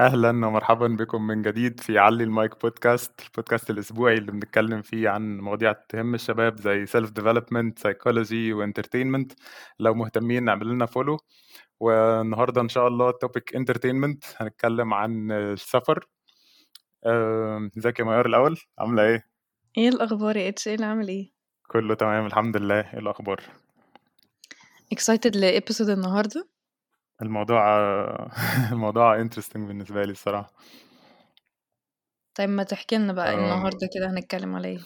أهلا ومرحبا بكم من جديد في على المايك بودكاست البودكاست الأسبوعي اللي بنتكلم فيه عن مواضيع تهم الشباب زي self development psychology و entertainment لو مهتمين نعمل لنا follow والنهاردة إن شاء الله topic entertainment هنتكلم عن السفر. ازيك يا ميار الأول؟ عاملة إيه؟ إيه الأخبار يا إتش؟ إيه اللي عامل إيه؟ كله تمام الحمد لله. إيه الأخبار؟ excited ل episode النهارده. الموضوع الموضوع interesting بالنسبة لي الصراحة. طيب ما تحكي لنا بقى آم، النهارده كده هنتكلم على إيه؟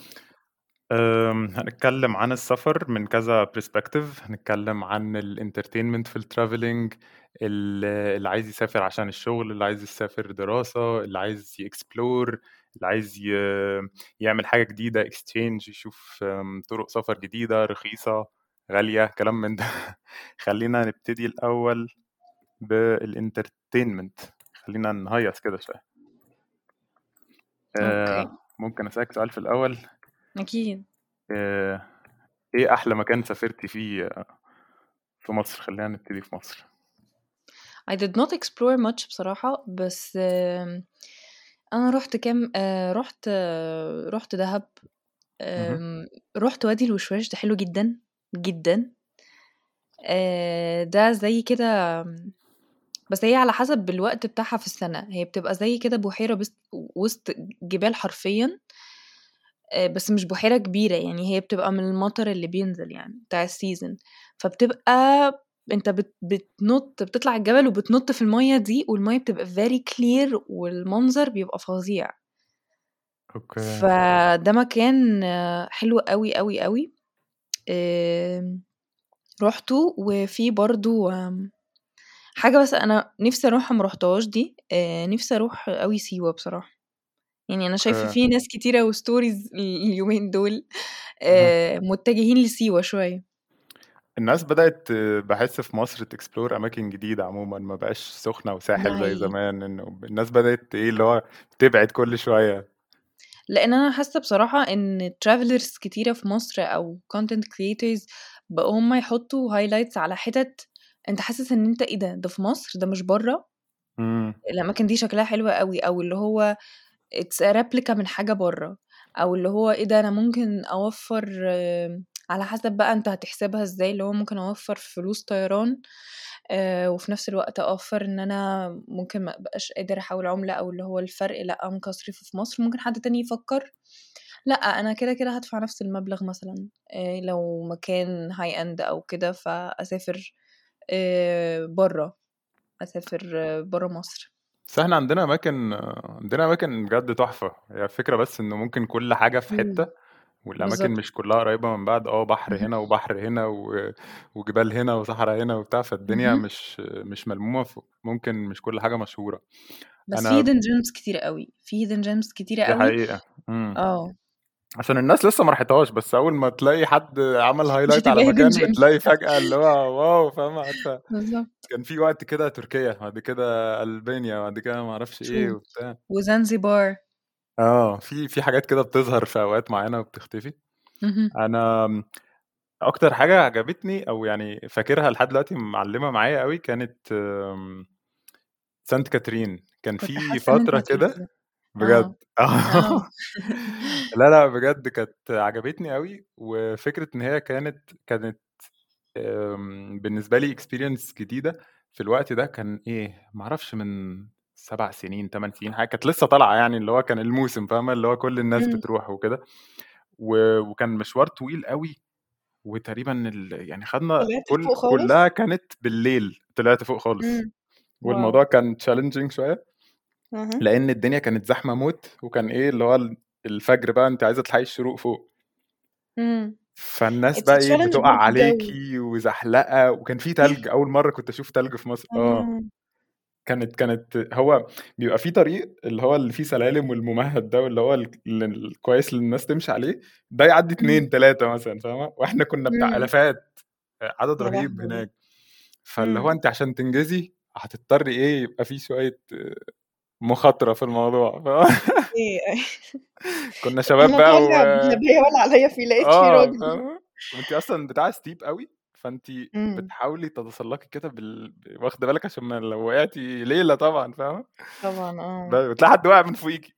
أم، هنتكلم عن السفر من كذا perspective هنتكلم عن ال entertainment في ال traveling اللي عايز يسافر عشان الشغل اللي عايز يسافر دراسة اللي عايز ي explore اللي عايز ي- يعمل حاجة جديدة exchange يشوف طرق سفر جديدة رخيصة غالية كلام من ده. خلينا نبتدي الأول. بال entertainment خلينا نهيص كده okay أه، ممكن أسألك سؤال في الأول؟ أكيد. أه، إيه أحلى مكان سافرتي فيه في مصر؟ خلينا نبتدي في مصر. I did not explore much بصراحة بس آم، أنا رحت كام آه، رحت آه، رحت دهب. رحت وادي الوشواش ده حلو جدا جدا. آه، ده زي كده بس هي على حسب الوقت بتاعها في السنة. هي بتبقى زي كده بحيرة بس وسط جبال حرفيا آه، بس مش بحيرة كبيرة يعني هي بتبقى من المطر اللي بينزل يعني بتاع السيزون فبتبقى أنت بت بتنط بتطلع الجبل وبتنط في المية دي والمية بتبقى very clear والمنظر بيبقى فظيع. okay. فده مكان حلو قوي قوي قوي آم، روحته وفي برضو حاجة بس أنا نفسي أروحها مروحتهاش دي آه، نفسي أروح قوي سيوة بصراحة. يعني أنا شايفة في ناس كتيرة و stories اليومين دول. آه، متجهين لسيوة شوية. الناس بدأت بحس في مصر ت explore أماكن جديدة عموما ما بقاش سخنة ده وساحل زي حقيقي زمان إنه الناس بدأت إيه اللي هو تبعد كل شوية. لأن أنا حاسة بصراحة إن travelers كتيرة في مصر أو content creators بقوا هما يحطوا highlights على حتت أنت حاسس إن أنت إيه ده؟ ده في مصر؟ ده مش بره؟ إمم. الأماكن دي شكلها حلوة قوي أو اللي هو a replica من حاجة بره أو اللي هو إيه ده؟ أنا ممكن أوفر آم، على حسب بقى أنت هتحسبها إزاي اللي هو ممكن أوفر فلوس طيران آه، وفي نفس الوقت أوفر إن أنا ممكن ما أبقاش قادر أحول عملة أو اللي هو الفرق لأ ممكن أصرفه في مصر ممكن حد تاني يفكر. لأ أنا كده كده هدفع نفس المبلغ مثلا آه، لو مكان هاي اند أو كده فأسافر بره أسافر بره مصر. بس إحنا عندنا أماكن عندنا أماكن بجد تحفة. هي الفكرة بس إنه ممكن كل حاجة في مم. حتة والأماكن بالظبط مش كلها قريبة من بعض. آه بحر هنا وبحر هنا و... وجبال هنا وصحراء هنا وبتاع. فالدنيا. مش مش ملمومة ف- ممكن مش كل حاجة مشهورة. بس في أنا hidden gems كتير قوي. في gems كتيرة دي قوي. حقيقة. إمم. آه. عشان الناس لسه ما راحتهاش بس أول ما تلاقي حد عمل highlight على مكان بتلاقي فجأة اللي هو wow فاهمة؟ عارفة بالظبط. كان في وقت كده تركيا بعد كده ألبانيا بعد كده ما أعرفش إيه وبتاع. وزنزبار. آه في في حاجات كده بتظهر في أوقات معينة وبتختفي. أنا أكتر حاجة عجبتني أو يعني فاكرها لحد دلوقتي معلمة معايا قوي كانت سانت كاترين. كان في فترة كده بجد. آه. آه. لا لا بجد كانت عجبتني قوي وفكرة إن هي كانت كانت آم، بالنسبة لي experience جديدة في الوقت ده كان إيه معرفش من سبع سنين ثمان سنين حاجة كانت لسه طالعة يعني اللي هو كان الموسم فاهمة؟ اللي هو كل الناس مم. بتروح وكده. و- وكان مشوار طويل قوي وتقريبا ال... يعني خدنا طلعت كل فوق خالص؟ كلها كانت بالليل طلعت فوق خالص. مم. والموضوع كان تشالنجينج شوية. لأن الدنيا كانت زحمة موت وكان إيه اللي هو الفجر بقى انت عايزة تلحقي الشروق فوق مم. فالناس بقى إيه بتقع عليكي وزحلقة وكان في تلج أول مرة كنت أشوف تلج في مصر آه. كانت كانت هو بيبقى في طريق اللي هو اللي فيه سلالم والممهد ده واللي هو ال- ال- الكويس اللي الناس تمشي عليه ده يعدي مم. اتنين تلاتة مثلا فاهمة وإحنا كنا بتاع مم. آلافات عدد رهيب هناك فاللي هو. انت عشان تنجزي هتضطري إيه يبقى في شوية مخاطرة في الموضوع فاهمة؟ إيه كنا شباب بقى و باللباية ولا عليا في لقيت في آه راجل وانت أصلا بتاع ستيب قوي فأنتِ إمم. بتحاولي تتسلقي كده بال ب واخدة بالِك عشان ما لو وقعتِ ليلة طبعًا فاهمة؟ طبعًا آه. بتلاقي حد واقع من فوقيكِ.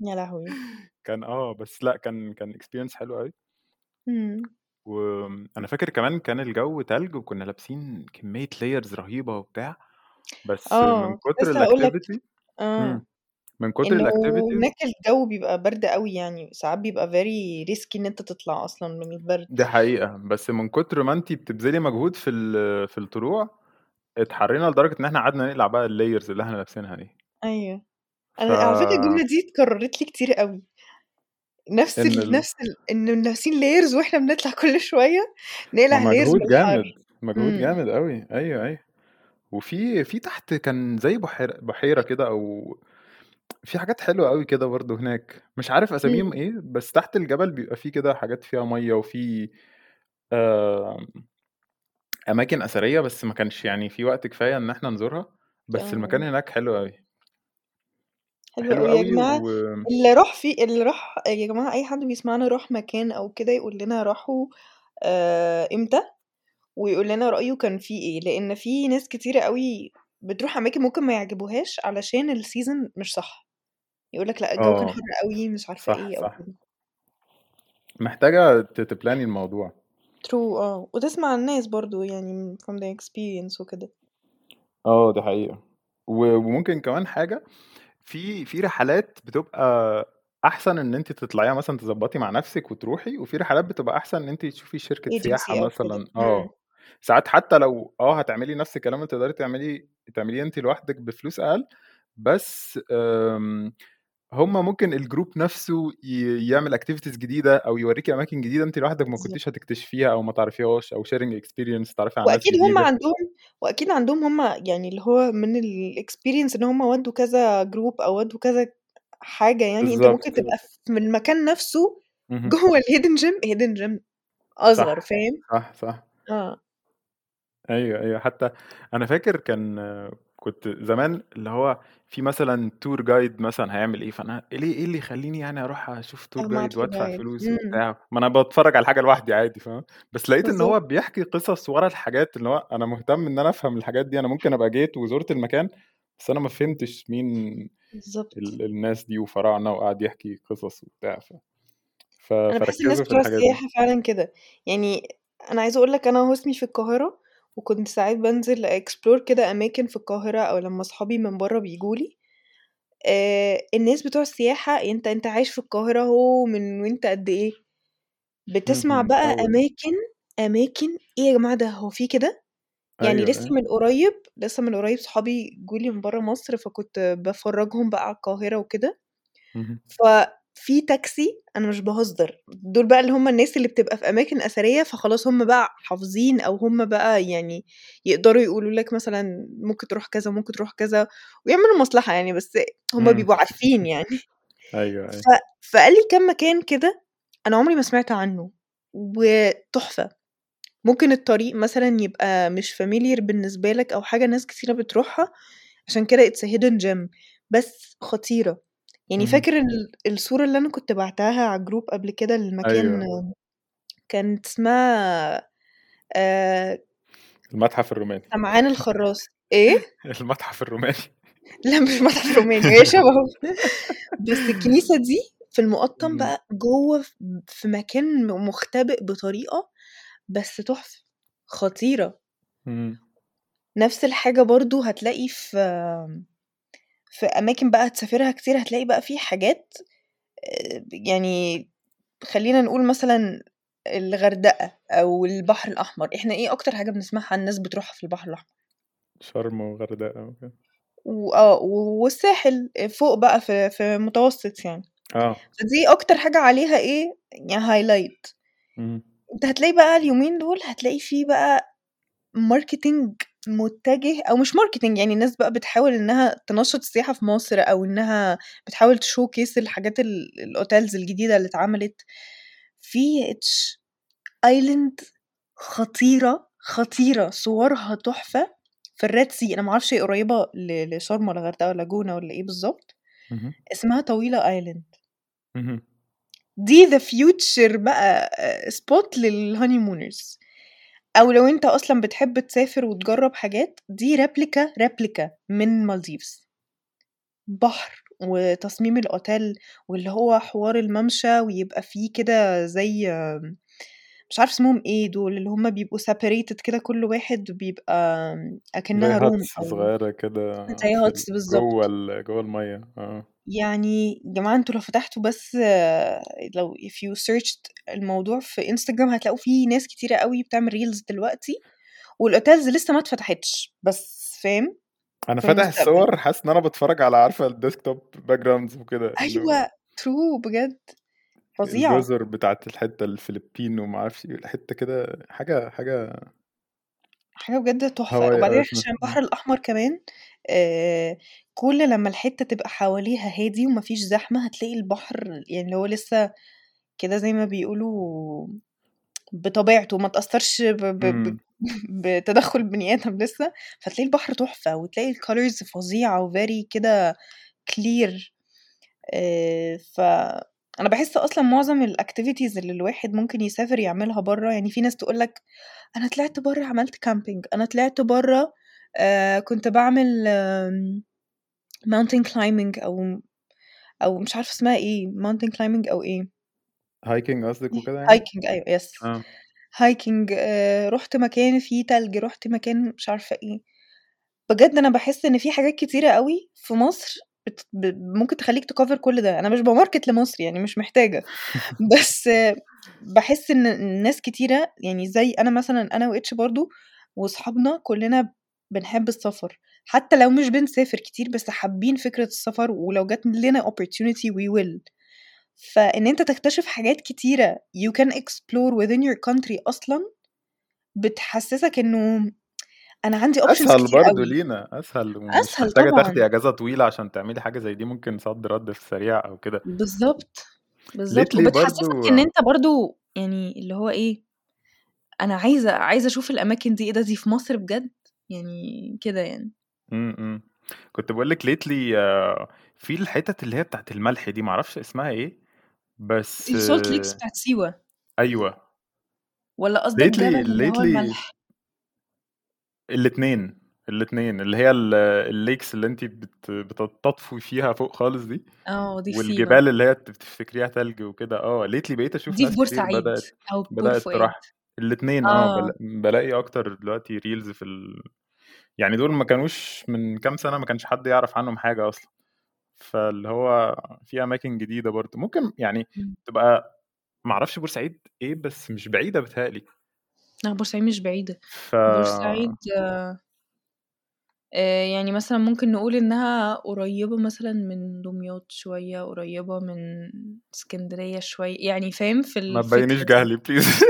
يا لهوي! كان آه، بس لأ كان كان experience حلو أوي. إمم. أنا فاكر كمان كان الجو تلج وكنا لابسين كمية layers رهيبة وبتاع، بس من آه، كنت كتر الactivity آه. إمم، من كتر إنه الactivities هناك الجو بيبقى برد أوي يعني، ساعات بيبقى very risky إن أنت تطلع أصلًا من البرد. دي حقيقة، بس من كتر ما أنتِ بتبذلي مجهود في ال في الطلوع، اتحرينا لدرجة إن إحنا قعدنا نقلع بقى الlayers اللي إحنا لابسينها دي. أيوه. ف أنا على فكرة الجملة دي اتكررت لي كتير أوي. نفس إن ال ال نفس ال إنه لابسين layers وإحنا بنطلع كل شوية نقلع الlayers مجهود جامد،. مجهود إمم. جامد أوي، أيوه، أيوه. وفي في تحت كان زي بحيرة بحيرة كده أو في حاجات حلوة أوي كده برضه هناك، مش عارف أساميهم. إيه، بس تحت الجبل بيبقى في كده حاجات فيها مَيّة وفي أماكن أثرية، بس ما كانش يعني في وقت كفاية إن إحنا نزورها، بس المكان آه. هناك حلو أوي. حلو حلو أوي، يا أوي جماعة و اللي راح فيه اللي راح يا جماعة أي حد بيسمعنا راح مكان أو كده يقول لنا راحوا آآ إمتى، ويقول لنا رأيه كان فيه إيه، لإن في ناس كتيرة أوي بتروح أماكن ممكن ما يعجبوهاش علشان الseason مش صح. يقول لك لأ الجو كان آه، حر أوي، مش عارفة صح، إيه أو صح. كده. محتاجة ت تبلاني الموضوع. true آه، وتسمع الناس برضه يعني from their experience وكده. آه، دي حقيقة. و وممكن كمان حاجة، في في رحلات بتبقى أحسن إن أنتِ تطلعيها مثلًا تضبّطي مع نفسِك وتروحي، وفي رحلات بتبقى أحسن إن أنتِ تشوفي شركة سياحة agency أو كده. مثلًا. آه، ساعات حتى لو آه هتعملي نفس الكلام اللي تقدري تعمليه تعمليه أنتِ لوحدِك بفلوس أقل، بس آمم، هم ممكن الgroup نفسه يعمل activities جديدة أو يورّيكِ أماكن جديدة أنتِ لوحدِك ما. كنتيش هتكتشفيها أو ما تعرفيهاش sharing experience تتعرفي على ناس وأكيد هم. عندهم وأكيد عندهم هم يعني اللي هو من الexperience إن هم ودّوا كذا group أو ودّوا كذا حاجة يعني، أنت ممكن بالضبط. تبقى من المكان نفسه. جوّه gem hidden gem أصغر، صح، فاهم؟ صح، صح. آه. أيوه، أيوه، حتى أنا فاكر كان كنت زمان اللي هو في مثلًا tour guide مثلًا هيعمل إيه، فأنا ليه إيه اللي يخلّيني يعني أو مع guide tour وأدفع guide. فلوس إمم. وبتاع، ما أنا باتفرّج على الحاجة لوحدي عادي فاهمة، بس لقيت بالضبط. هو بيحكي قصص ورا الحاجات، اللي هو أنا مهتم إن أنا أفهم الحاجات دي، أنا ممكن أبقى جيت وزُرت المكان، بس أنا ما فهمتش مين بالضبط. ال الناس دي وفراعنة وقعد يحكي قصص وبتاع ف ف الناس فركّزوا في بتوع الحاجات دي. السياحة فعلًا كده، يعني أنا عايزة أقول لك أهو اسمي في القاهرة، وكنت ساعات بانزل explore كده أماكن في القاهرة أو لمّا أصحابي من برّه بييجوا لي، آآ الناس بتوع السياحة أنت أنت عايش في القاهرة أهو من وأنت قد إيه، بتسمع اهم، بقى. أماكن أماكن إيه يا جماعة ده هو في كده! يعني أيوه، لسه أيوه. من قريب لسه من قريب صحابي جُم لي من برّه مصر، فكنت بافرّجهم بقى على القاهرة وكده. اهم. ففي تاكسي أنا مش باهزر، دول بقى اللي هم الناس اللي بتبقى في أماكن أثرية، فخلاص هم بقى حافظين أو هم بقى يعني يقدروا يقولوا لك مثلًا ممكن تروح كذا، ممكن تروح كذا، ويعملوا مصلحة يعني، بس هم إمم. بيبقوا عارفين يعني. أيوه، ف أيوه. فقال لي كام مكان كده أنا عمري ما سمعت عنه، وتحفة. ممكن الطريق مثلًا يبقى مش familiar بالنسبة لك أو حاجة ناس كتيرة بتروحها، عشان كده it's a hidden gem بس خطيرة. يعني اهم. فاكر ال الصورة اللي أنا كنت باعتاها على الgroup قبل كده لمكان أيوه. كانت اسمها آآ المتحف الروماني. سمعان الخراّص. إيه؟ المتحف الروماني. لأ مش المتحف الروماني، هي شبهه. بس الكنيسة دي في المُقطّم إمم. بقى جوّه ف في مكان مختبئ بطريقة، بس تحفة، خطيرة. إمم. نفس الحاجة برضه هتلاقي في في أماكن بقى هتسافرها كتير، هتلاقي بقى في حاجات يعني خلّينا نقول مثلًا الغردقة أو البحر الأحمر، إحنا إيه أكتر حاجة بنسمعها عن الناس بتروحها في البحر الأحمر؟ شرم وغردقة وكده. وآه، والساحل فوق بقى في في المتوسط يعني. آه. فدي أكتر حاجة عليها إيه، يعني highlight. اهم. أنت هتلاقي بقى اليومين دول هتلاقي في بقى marketing متجه أو مش marketing يعني الناس بقى بتحاول إنها تنشّط السياحة في مصر أو إنها بتحاول تshowcase الحاجات ال الhotels الجديدة اللي اتعملت. في Beach Island خطيرة، خطيرة، صورها تحفة في ال red sea أنا ما أعرفش هي قريبة ل لشرم والّا الغردقة والّا جونة والّا إيه بالضبط، اهم. اسمها Island. اهم. دي the future بقى spot لل honeymooners. أو لو أنت أصلًا بتحب تسافر وتجرّب حاجات، دي replica، replica من مالديفز. بحر وتصميم الأوتيل واللي هو حوار الممشى ويبقى فيه كده زي مش عارفة اسمهم إيه دول، اللي هم بيبقوا separated كده كل واحد بيبقى زي أكنها room huts أو صغيرة كده زي في huts ال جوّه. ال جوّه المَيّة، آه. يعني يا جماعة أنتم لو فتحتوا بس لو if you searched الموضوع في Instagram هتلاقوا في ناس كتيرة أوي بتعمل reels دلوقتي، والhotels لسه ما اتفتحتش، بس فاهم؟ في فاتح. الصور حاسس إن أنا باتفرّج على عارفة الdesktop backgrounds وكده، اللي هو أيوه true بجد، فظيعة. الجزر بتاعة الحتّة الفلبين وما أعرفش إيه، حتّة كده حاجة حاجة حاجة بجد تحفة، هواي وبعدين أوي عشان. البحر الأحمر كمان كل لمّا الحتّة تبقى حواليها هادي وما فيش زحمة، هتلاقي البحر يعني اللي هو لسه كده زي ما بيقولوا بطبيعته، ما اتأثّرش ب ب ب إمم. بتدخُّل البني آدم لسه، فتلاقي البحر تحفة وتلاقي الcolors فظيعة وvery كده clear آآ، فأنا باحس أصلًا معظم الactivities اللي الواحد ممكن يسافر يعملها برّه، يعني في ناس تقول لك أنا طلعت برّه عملت camping، أنا طلعت برّه آآ، كنت باعمل آمم، mountain climbing أو أو مش عارفة اسمها إيه mountain climbing أو إيه. hiking قصدِك وكده يعني؟ hiking أيوه yes آه. hiking آآ، رُحت مكان فيه تلج، رُحت مكان مش عارفة إيه. بجد أنا باحس إن في حاجات كتيرة أوي في مصر بت ب ممكن تخلّيك تcover كل ده، أنا مش بamارket لمصر يعني مش محتاجة، بس باحس إن ناس كتيرة يعني زي أنا مثلًا أنا وH برضه وصحابنا كلّنا بنحب السفر، حتى لو مش بنسافر كتير بس حابين فكرة السفر ولو جات لنا opportunity we will. فإن أنت تكتشف حاجات كتيرة you can explore within your country أصلًا، بتحسّسك إنه أنا عندي options أسهل كتير برضه أوي. لينا، أسهل ومش أسهل محتاجة تاخدي. إجازة طويلة عشان تعملي حاجة زي دي، ممكن صد رد في السريع أو كده. بالضبط، بالضبط، lately وبتحسّسك برضه إن أنت برضه يعني اللي هو إيه، أنا عايزة عايزة أشوف الأماكن دي، إيه ده دي في مصر بجد! يعني كده يعني. إمم، إمم. كنت باقول لِك lately في الحتت اللي هي بتاعة الملح دي، ما أعرفش اسمها إيه، بس دي salt lakes بتاعة سيوة. أيوه. والّا قصدك جبل lately اللي هو lately الملح؟ الاتنين، الاتنين، اللي هي ال الlakes اللي أنتِ بت بت تطفي فيها فوق خالص دي، آه، دي. والجبال اللي هي ت تفتكريها تلج وكده، آه lately بقيت أشوف دي في بورسعيد بدأت أو بور بدأت فؤاد. تروحها، الاتنين آه،. بال بالاقي أكتر دلوقتي reels في ال يعني دول ما كانوش من كام سنة ما كانش حد يعرف عنهم حاجة أصلًا، فاللي هو في أماكن جديدة برضه، ممكن يعني. تبقى ما أعرفش بورسعيد إيه، بس مش بعيدة بيتهيأ لي. لأ، بورسعيد مش بعيدة، ف بورسعيد آآ، يعني مثلًا ممكن نقول إنها قريبة مثلًا من دمياط شوية، قريبة من إسكندرية شوية، يعني فاهم في ما تبيّنيش. جهلي please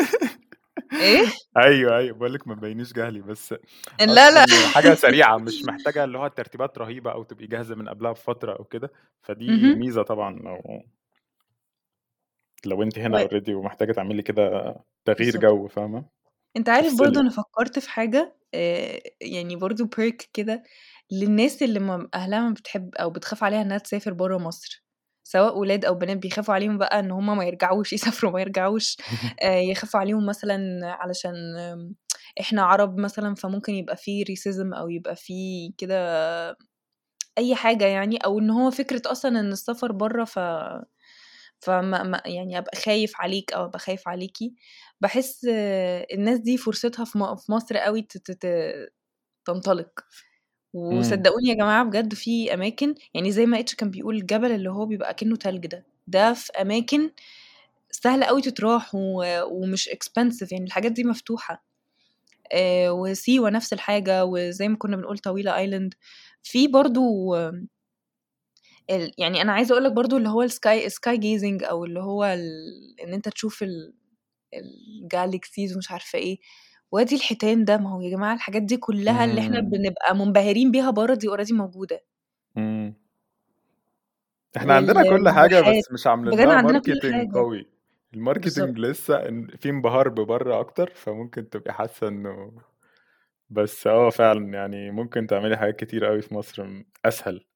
إيه؟ أيوه، أيوه، باقول لِك ما تبيّنيش جهلي، بس لا،. إن حاجة سريعة مش محتاجة اللي هو ترتيبات رهيبة أو تبقي جاهزة من قبلها بفترة أو كده، فدي اهم. ميزة طبعًا لو لو أنتِ هنا و already ومحتاجة تعملي كده تغيير. جو، فاهمة؟ أنت عارف برضه تفصلي. أنا فكّرت في حاجة آآ، يعني برضه perk كده للناس اللي ما أهلها ما بتحب أو بتخاف عليها إنها تسافر برّه مصر، سواء ولاد أو بنات بيخافوا عليهم بقى إن هُم ما يرجعوش، يسافروا وما يرجعوش، آآ، يخافوا عليهم مثلًا علشان إحنا عرب مثلًا فممكن يبقى في racism أو يبقى في كده أي حاجة يعني، أو إن هو فكرة أصلًا إن السفر برّه ف فما ما يعني أبقى خايف عليك أو أبقى خايف عليكِ، باحس الناس دي فرصتها في مصر ت تنطلق، إمم. وصدقوني يا جماعة بجد في أماكن يعني زي ما H كان بيقول الجبل اللي هو بيبقى أكنه تلج ده، ده في أماكن سهلة أوي تتراح ومش expensive يعني الحاجات دي مفتوحة، آآ، وسيوة نفس الحاجة، وزي ما كنا بنقول طويلة island. في برضه ال يعني أنا عايزة أقول لك برضه اللي هو الsky sky gazing أو اللي هو ال إن أنت تشوف ال الgalaxies ومش عارفة إيه، وادي الحيتان ده، ما هو يا جماعة الحاجات دي كلّها اللي إمم. بنبقى منبهرين بيها برّه دي already موجودة. إمم. إحنا عندنا كل والواحات، بس مش عاملين بجد لها عندنا كل marketing حاجة. قوي، بالضبط. لسه في انبهار ببرّه أكتر، فممكن تبقي حاسة إنه بس آه فعلًا يعني ممكن تعملي حاجات كتيرة أوي في مصر أسهل.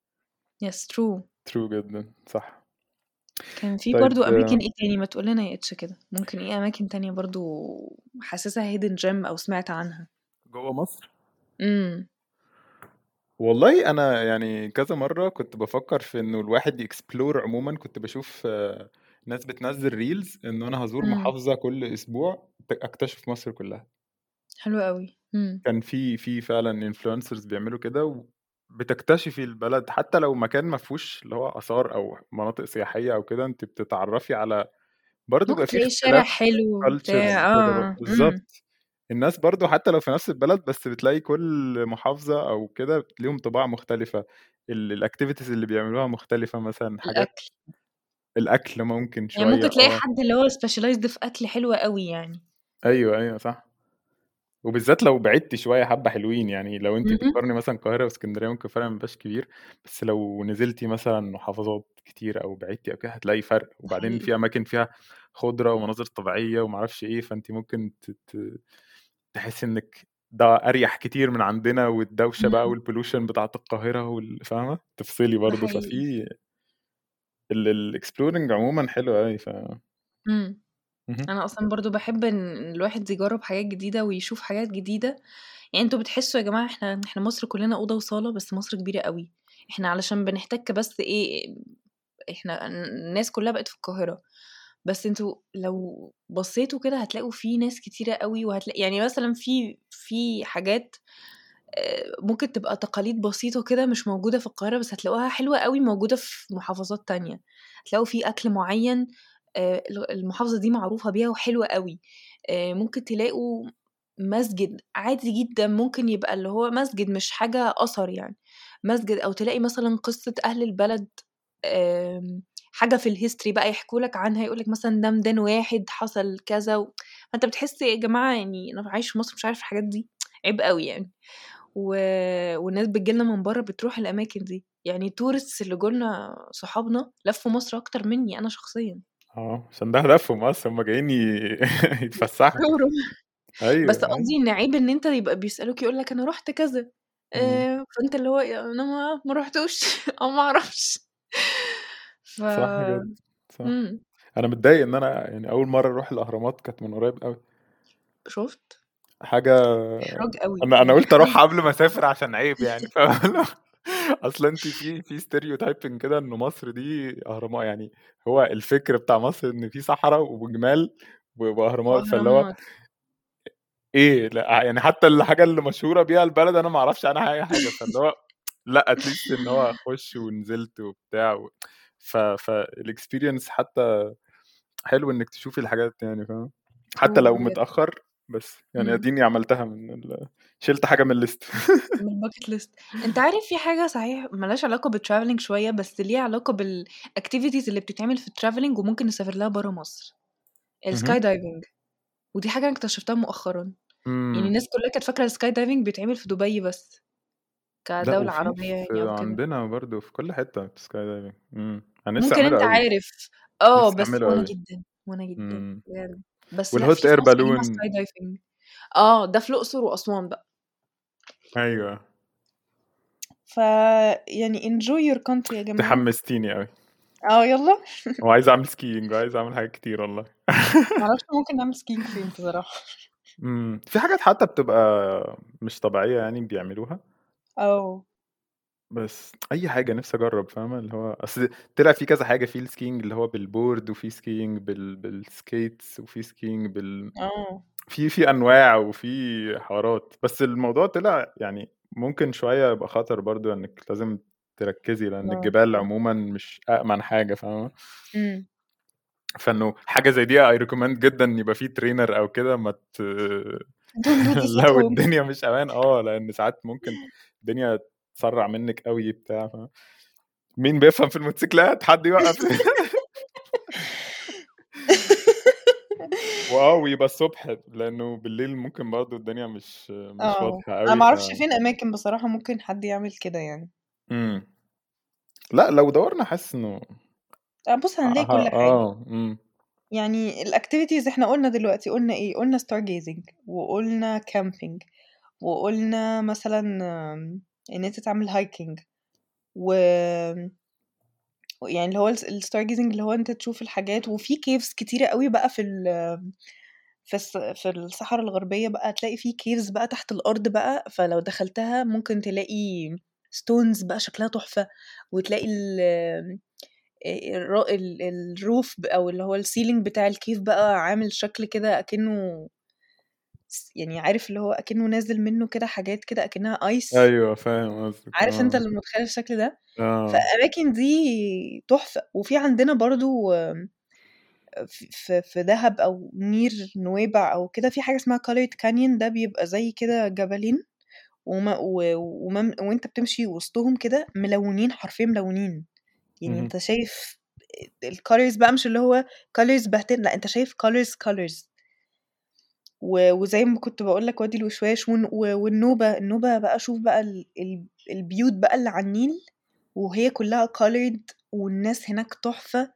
yes true. true جدًا، صح. كان في طيب برضه أماكن إيه تاني؟ ما تقول لنا يا إتش كده. ممكن إيه أماكن تانية برضه حاسسها hidden gem أو سمعت عنها؟ جوه مصر؟ امم. والله أنا يعني كذا مرة كنت بفكر في إنه الواحد ي explore عموما. كنت بشوف آه، ناس بتنزل reels إنه أنا هزور امم. محافظة كل أسبوع أكتشف مصر كلها. حلو قوي امم. كان في في فعلا influencers بيعملوا كده وبتكتشفي البلد حتى لو مكان ما فيهوش اللي هو آثار أو مناطق سياحية أو كده انت بتتعرفي على برضه بيبقى في تلاقي شارع اختلاف حلو بتاع. آه إمم. بالظبط الناس برضو حتى لو في نفس البلد بس بتلاقي كل محافظة أو كده ليهم طباع مختلفة. الاكتيفيتيز اللي بيعملوها مختلفة مثلا حاجات الأكل. الأكل ممكن يعني شوية ممكن تلاقي آه. حد اللي هو specialized في أكل حلو قوي يعني. أيوه أيوه صح. وبالذات لو بعدتي شوية حبة حلوين يعني لو انت بتقارني مثلا القاهرة وإسكندرية ممكن فرق مبقاش كبير بس لو نزلتي مثلا محافظات كتير أو بعدتي أو كده هتلاقي فرق. وبعدين حقيقي. في أماكن فيها خضرة ومناظر طبيعية ومعرفش إيه فأنت ممكن ت- ت- تحسي إنك ده أريح كتير من عندنا والدوشة بقى امم وال pollution بتاعت القاهرة وال- فاهمة؟ تفصلي برضه حقيقي. ففي ال exploring عموما حلو قوي ف إمم. أنا أصلا برضو بحب إن الواحد يجرب حاجات جديدة ويشوف حاجات جديدة. يعني أنتوا بتحسوا يا جماعة إحنا إحنا مصر كلنا أوضة وصالة بس مصر كبيرة قوي. إحنا علشان بنحتك بس إيه إحنا الناس كلها بقت في القاهرة. بس أنتوا لو بصيتوا كده هتلاقوا في ناس كتيرة قوي وهتلاقي يعني مثلا في في حاجات آه، ممكن تبقى تقاليد بسيطة كده مش موجودة في القاهرة بس هتلاقوها حلوة قوي موجودة في محافظات تانية. هتلاقوا في أكل معين آه، المحافظة دي معروفة بيها وحلوة قوي آه، ممكن تلاقوا مسجد عادي جدا ممكن يبقى اللي هو مسجد مش حاجة أثر يعني. مسجد أو تلاقي مثلا قصة أهل البلد آم، حاجة في ال history بقى يحكوا لك عنها يقول لك مثلا ده ميدان واحد حصل كذا و... فأنت بتحس يا جماعة يعني أنا عايش في مصر مش عارف الحاجات دي عيب قوي يعني. و... والناس بتجيلنا من بره بتروح الأماكن دي. يعني tourists اللي جولنا صحابنا لفوا مصر أكتر مني أنا شخصيا. آه عشان ده هدفهم أصلا هم جايين ي- يتفسحوا. أيوه بس قصدي إن عيب إن أنت يبقى بيسألوك يقول لك أنا رحت كذا مم. آه، فأنت اللي هو أنا ما ما رحتوش أو ما أعرفش. ف صح جدا صح. مم. أنا متضايق إن أنا يعني أول مرة أروح الأهرامات كانت من قريب قوي شفت؟ حاجة إحراج قوي أنا أنا يعني قلت أروح إحراج قبل ما أسافر عشان عيب يعني أصل انت في في stereotyping كده ان مصر دي أهرامات يعني هو الفكر بتاع مصر إن في صحراء وجمال وأهرامات فاللي هو إيه لا يعني حتى الحاجة اللي مشهورة بيها البلد أنا ما أعرفش عنها أي حاجة فاللي هو لا at least إن هو اخش ونزلت وبتاع و... ف فال experience حتى حلو إنك تشوفي الحاجات يعني فاهم؟ حتى true لو متأخر بس. يعني مم. اديني عملتها من ال... شلت حاجة من ال list. من ال bucket list أنت عارف في حاجة صحيح ملهاش علاقة بال traveling شوية بس ليها علاقة بال activities اللي بتتعمل في ال traveling وممكن نسافر لها برا مصر. ال sky. diving ودي حاجة أنا اكتشفتها مؤخرا. يعني إمم. الناس كلها كانت فاكرة ال sky diving بيتعمل في دبي بس وفي عربية يعني عندنا برضو في كل حتة sky diving ممكن أنت قوي عارف. آه بس وأنا قوي جدا وأنا جدا بجد. بس وال hot air balloon آه ده في الأقصر وأسوان بقى. أيوه. ف يعني enjoy your country يا جماعة. تحمستيني قوي آه يلا. وعايز أعمل skiing وعايز أعمل حاجات كتير والله. معرفش ممكن نعمل skiing فين بصراحة. امم في حاجات حتى بتبقى مش طبيعية يعني بيعملوها. آه. بس أي حاجة نفسي أجرب فاهمة؟ اللي هو أصل طلع في كذا حاجة في ال skiing اللي هو بال board وفي skiing بال... بال skates وفي skiing بال آه. في في أنواع وفي حوارات. بس الموضوع طلع يعني ممكن شوية يبقى خطر برضو إنك لازم تركزي لأن آه. الجبال عموما مش امن حاجة فاهمة؟ إمم. فإنه حاجة زي دي I recommend جدا إن يبقى في trainer أو كده ما ت... don't do this at لو home. الدنيا مش أمان آه لأن ساعات ممكن الدنيا تسرع منك قوي بتاع ف... مين بيفهم في الموتوسيكلات؟ حد يوقف. واه ويبقى الصبح لأنه بالليل ممكن برضه الدنيا مش مش آه واضحة أنا قوي ف معرفش فين أماكن بصراحة ممكن حد يعمل كده يعني. امم. لأ لو دورنا حاسس إنه آه، بص هنلاقي كل حاجة. آه امم. يعني ال activities إحنا قلنا دلوقتي قلنا إيه؟ قلنا star gazing وقلنا camping وقلنا مثلا إن أنت تعمل hiking و... يعني اللي هو الس ال star gazing اللي هو أنت تشوف الحاجات وفي caves كتيرة أوي بقى في ال في في الصحرا الغربية بقى هتلاقي في caves بقى تحت الأرض بقى، فلو دخلتها ممكن تلاقي stones بقى شكلها تحفة، وتلاقي ال آآ الر ال الroof ب أو اللي هو الceiling بتاع الcave بقى عامل شكل كده أكنه س يعني عارف اللي هو أكنه نازل منه كده حاجات كده أكنها ice أيوه فاهم قصدك، عارف أنت آه. اللي متخيل الشكل ده؟ آه. فالأماكن دي تحفة، وفي عندنا ف في في دهب أو نير نويبع أو كده في حاجة اسمها colored canyon ده بيبقى زي كده جبلين وم و ومم وأنت بتمشي وسطهم كده ملونين حرفيًا ملونين، يعني اهم. أنت شايف الcolors بقى مش اللي هو colors باهتين لأ أنت شايف colors colors. و وزي ما كنت باقول لك وادي الوشواش و والنوبة، النوبة بقى شوف بقى ال ال البيوت بقى اللي على النيل وهي كلها colored والناس هناك تحفة،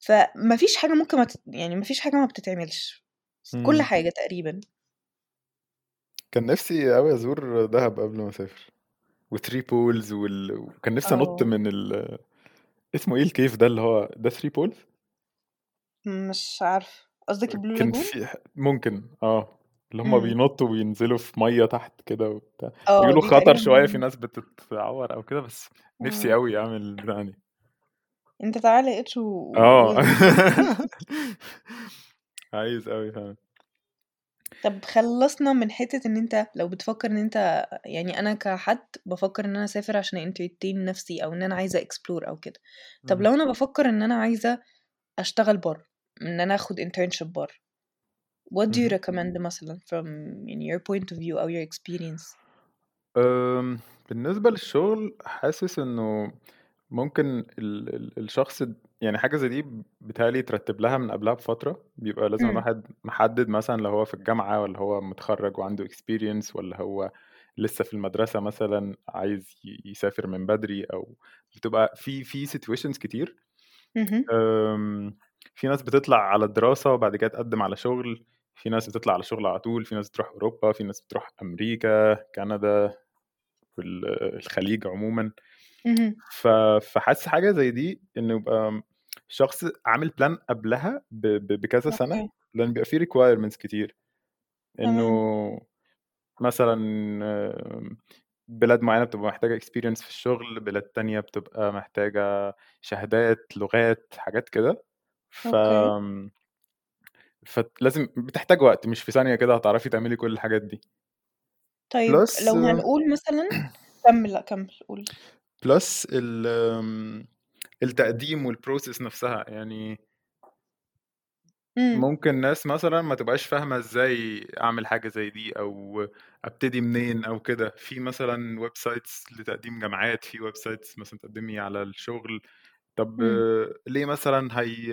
فما فيش حاجة ممكن ما تت يعني ما فيش حاجة ما بتتعملش، كل إمم. حاجة تقريبًا. كان نفسي أوي أزور دهب قبل ما أسافر، و3 poles وال وكان نفسي أنُط آه. من ال اسمه إيه الcave ده اللي هو ده 3 poles؟ مش عارفة، قصدك الblue كان lagoon؟ في ممكن آه، اللي هُم إمم. بينطوا وينزلوا في مَيّة تحت كده وبتاع، آه، بيقولوا خطر شوية في ناس بتتعور أو كده، بس نفسي إمم. أوي أعمل البتاعة دي. أنت تعالَ يا H و آه. واظبط عايز أوي فعلًا. طب خلّصنا من حتة إن أنت لو بتفكر إن أنت يعني أنا كحد بافكر إن أنا أسافر عشان entertain نفسي أو إن أنا عايزة explore أو كده، طب اهم. لو أنا بافكر إن أنا عايزة أشتغل برّه، إن أنا آخد internship برّه، what do you recommend مثلًا from يعني your point of view أو your experience؟ بالنسبة للشغل حاسس إنه ممكن ال ال الشخص يعني حاجة زي دي بيتهيأ لي يترتب لها من قبلها بفترة، بيبقى لازم إمم. الواحد محدد مثلًا لو هو في الجامعة والّا هو متخرّج وعنده experience والّا هو لسه في المدرسة مثلًا عايز ي يسافر من بدري أو بتبقى في في situations كتير. في ناس بتطلع على الدراسة وبعد كده تقدّم على شغل، في ناس بتطلع على شغل على طول، في ناس بتروح أوروبا، في ناس بتروح أمريكا، كندا، في ال الخليج عمومًا. ف فحاسس حاجة زي دي إنه يبقى شخص عامل plan قبلها ب ب بكذا سنة،. لإن بيبقى في requirements كتير، إنه. مثلًا بلاد معيّنة بتبقى محتاجة experience في الشغل، بلاد تانية بتبقى محتاجة شهادات، لغات، حاجات كده، ف أوكي. آمم فت لازم بتحتاج وقت، مش في ثانية كده هتعرفي تعملي كل الحاجات دي. طيب plus لو هنقول مثلًا كمّل، لأ كمّل، قُل. plus ال التقديم والprocess نفسها، يعني إمم. ممكن ناس مثلًا ما تبقاش فاهمة إزاي أعمل حاجة زي دي أو أبتدي منين أو كده، في مثلًا websites لتقديم جامعات، في websites مثلًا تقدّمي على الشغل، طب إمم. ليه مثلًا هي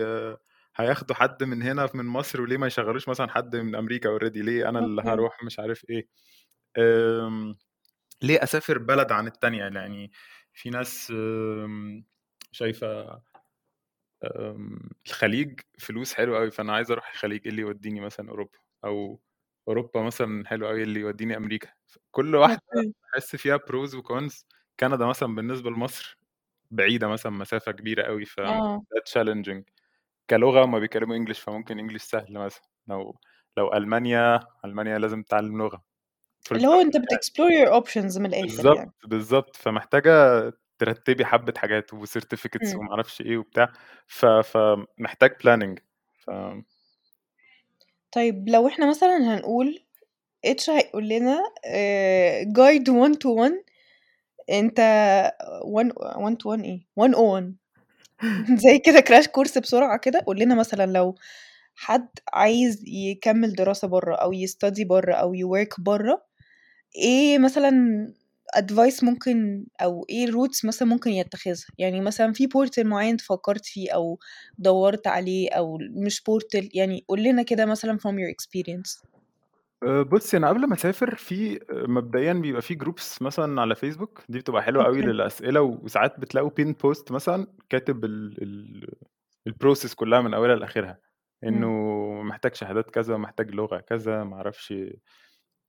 هياخدوا حد من هنا من مصر وليه ما يشغّلوش مثلًا حد من أمريكا already ليه أنا اللي. هاروح مش عارف إيه، آمم، ليه أسافر بلد عن التانية، يعني في ناس آمم، شايفة الخليج فلوس حلوة أوي، فأنا عايز أروح الخليج، إيه اللي يودّيني مثلًا أوروبا، أو أوروبا مثلًا حلوة أوي، إيه اللي يودّيني أمريكا، كل واحدة أوكي. باحس فيها pros وcons، كندا مثلًا بالنسبة لمصر بعيدة مثلا مسافة كبيرة قوي ف آه. ده challenging كلغة ما بيتكلموا English فممكن English سهل مثلا. لو لو ألمانيا ألمانيا لازم تتعلم لغة. اللي هو أنت بتكسبلور يور اوبشنز من الآخر بالظبط يعني. بالظبط فمحتاجة ترتبي حبة حاجات وسيرتيفيكتس إمم. ومعرفش إيه وبتاع. ف... فمحتاج بلاننج ف... طيب لو إحنا مثلا هنقول اتش هيقول لنا جايد 1 تو 1 انت 1 1 تو 1 إيه؟ 1 أو 1 زي كده crash course بسرعة كده. قول لنا مثلا لو حد عايز يكمل دراسة بره أو ي study بره أو ي work بره إيه مثلا advice ممكن أو إيه routes مثلا ممكن يتخذها؟ يعني مثلا في portal معين فكرت فيه أو دورت عليه أو مش portal يعني قول لنا كده مثلا from your experience. آآ بُصّي، أنا قبل ما أسافر في مبدئيًا بيبقى في groups مثلًا على فيسبوك، دي بتبقى حلوة أوي أوكي. للأسئلة وساعات بتلاقوا pin post مثلًا كاتب ال ال الprocess كلّها من أولها لآخرها، إنه إمم. محتاج شهادات كذا، محتاج لغة كذا، ما أعرفش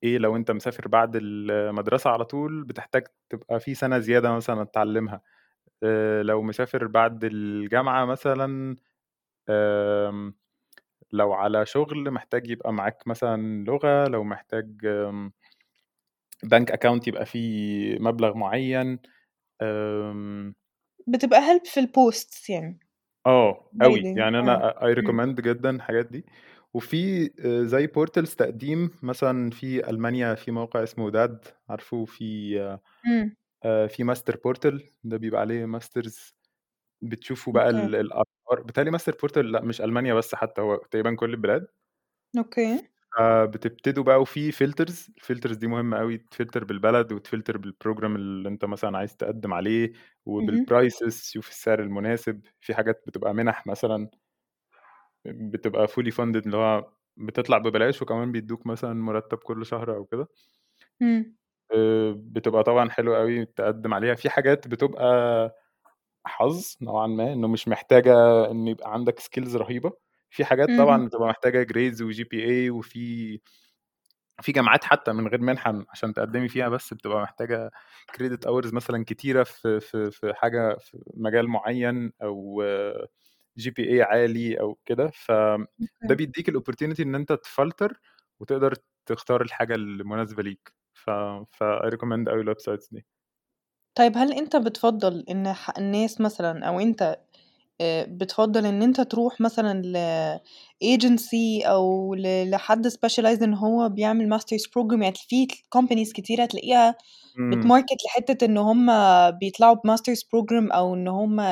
إيه، لو أنت مسافر بعد المدرسة على طول بتحتاج تبقى في سَنة زيادة مثلًا تتعلّمها، آآ لو مسافر بعد الجامعة مثلًا آمم لو على شغل محتاج يبقى معاك مثلًا لغة، لو محتاج bank account يبقى فيه مبلغ معيّن، بتبقى help في الposts يعني. آه، أوي، guiding يعني آه، أنا I إمم. recommend جدًا الحاجات دي، وفي آآ زي portals تقديم مثلًا في ألمانيا في موقع اسمه DAAD عارفه؟ في. آآ في master portal ده بيبقى عليه masters بتشوفوا بقى أوكي. ال الأفكار بيتهيأ لي master portal لأ مش ألمانيا بس حتى هو تقريبًا كل البلاد. أوكي. فبتبتدوا بقى وفي filters الfilters دي مهمة أوي تفلتر بالبلد وتفلتر بالprogram اللي أنت مثلًا عايز تقدّم عليه اهم. وبالprices تشوف السعر المناسب، في حاجات بتبقى مِنَح مثلًا بتبقى fully funded اللي هو بتطلع ببلاش وكمان بيدّوك مثلًا مُرتّب كل شهر أو كده. إمم. آآ بتبقى طبعًا حلوة أوي تقدّم عليها، في حاجات بتبقى حظ نوعًا ما، إنه مش محتاجة إن يبقى عندك skills رهيبة، في حاجات طبعًا. بتبقى محتاجة grades وGPA وفي في جامعات حتى من غير منحة عشان تقدّمي فيها بس بتبقى محتاجة credit hours مثلًا كتيرة في في في حاجة في مجال معيّن أو GPA عالي أو كده، فده. بيدّيك الopportunity إن أنت تفلتر وتقدر تختار الحاجة المناسبة ليك، ف فI recommend أوي الwebsites دي. طيب هل أنت بتفضّل إن ح الناس مثلًا أو أنت آآ بتفضّل إن أنت تروح مثلًا لagency أو ل لحد specialize إن هو بيعمل masters program يعني في companies كتيرة تلاقيها إمم. بتmarket لحتّة إن هُم بيطلعوا بmasters program أو إن هُم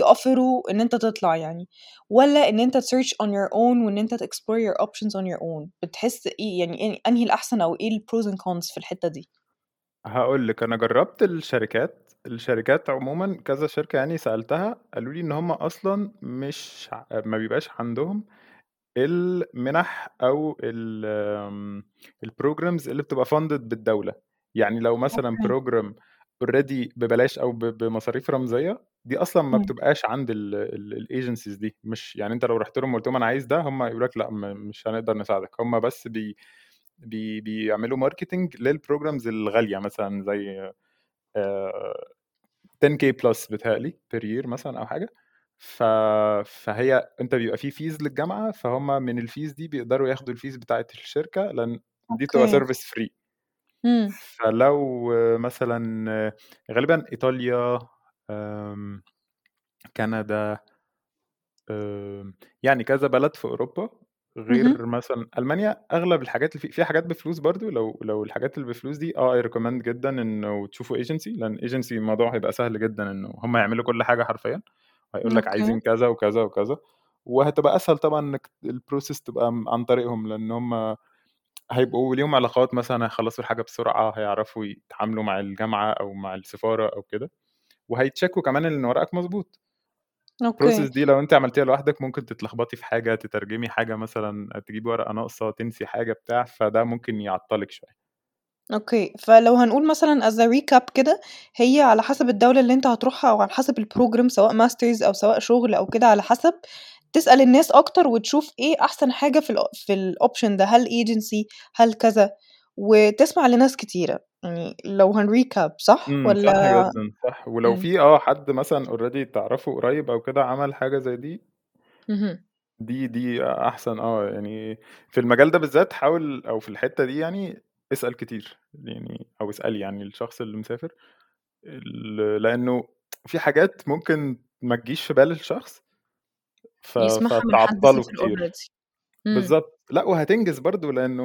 يofferوا إن أنت تطلع يعني، والّا إن أنت تsearch on your own وإن أنت تexplore your options on your own بتحس إيه يعني أنهي الأحسن أو إيه الpros and cons في الحتّة دي؟ هاقول لِك أنا جرّبت الشركات، الشركات عمومًا كذا شركة يعني سألتها قالوا لي إن هُم أصلًا مش ع ما بيبقاش عندهم المنح أو ال آمم الprograms اللي بتبقى funded بالدولة، يعني لو مثلًا okay. program already ببلاش أو ب بمصاريف رمزية، دي أصلًا ما إمم. بتبقاش عند ال ال الagencies دي، مش يعني أنت لو رُحت لهم وقُلت لهم أنا عايز ده، هُم يقولوا لك لأ م مش هنقدر نساعدك، هُم بس بي بي بيعملوا marketing للprograms الغالية مثلًا زي آآ 10K plus بيتهيأ لي per year مثلًا أو حاجة، ف فهي أنت بيبقى في fees للجامعة، فهُم من الfees دي بيقدروا ياخدوا الfees بتاعة الشركة، لأن دي بتبقى service free. إمم. فلو مثلًا غالبًا إيطاليا، آمم كندا يعني كذا بلد في أوروبا، اهم. غير مثلًا ألمانيا، أغلب الحاجات اللي في في حاجات بفلوس برضه لو لو الحاجات اللي بفلوس دي آه I recommend جدًا إنه تشوفوا agency لأن agency الموضوع هيبقى سهل جدًا إنه هُم يعملوا كل حاجة حرفيًا، وهيقول لك أوكي. عايزين كذا وكذا وكذا، وهتبقى أسهل طبعًا إنك الprocess تبقى م عن طريقهم، لأن هُم هيبقوا ليهم علاقات مثلًا هيخلّصوا الحاجة بسرعة، هيعرفوا يتعاملوا مع الجامعة أو مع السفارة أو كده، وهيتشيكوا كمان إن ورقك مضبوط. okay. الprocess دي لو أنتِ عملتيها لوحدك ممكن تتلخبطي في حاجة، تترجمي حاجة مثلًا، تجيبي ورقة ناقصة، تنسي حاجة بتاع، فده ممكن يعطّلِك شوية. okay، فلو هنقول مثلًا as a recap كده، هي على حسب الدولة اللي أنت هتروحها أو على حسب الprogram سواء masters أو سواء شغل أو كده على حسب، تسأل الناس أكتر وتشوف إيه أحسن حاجة في الأ في الoption ده، هل agency هل كذا، وتسمع لناس كتيرة، يعني لو هنrecap صح إمم، صح والّا جدًا، صح، ولو إمم. في آه حد مثلًا already تعرفه قريب أو كده عمل حاجة زي دي. دي دي أحسن آه، يعني في المجال ده بالذات حاول أو في الحتّة دي يعني اسأل كتير، يعني أو اسألي يعني الشخص اللي مسافر ال لأنه في حاجات ممكن ما تجيش في بال الشخص ف يسمعها من حد فتعطّله سافر كتير. إمم. بالضبط، لأ وهتنجز برضه لأنه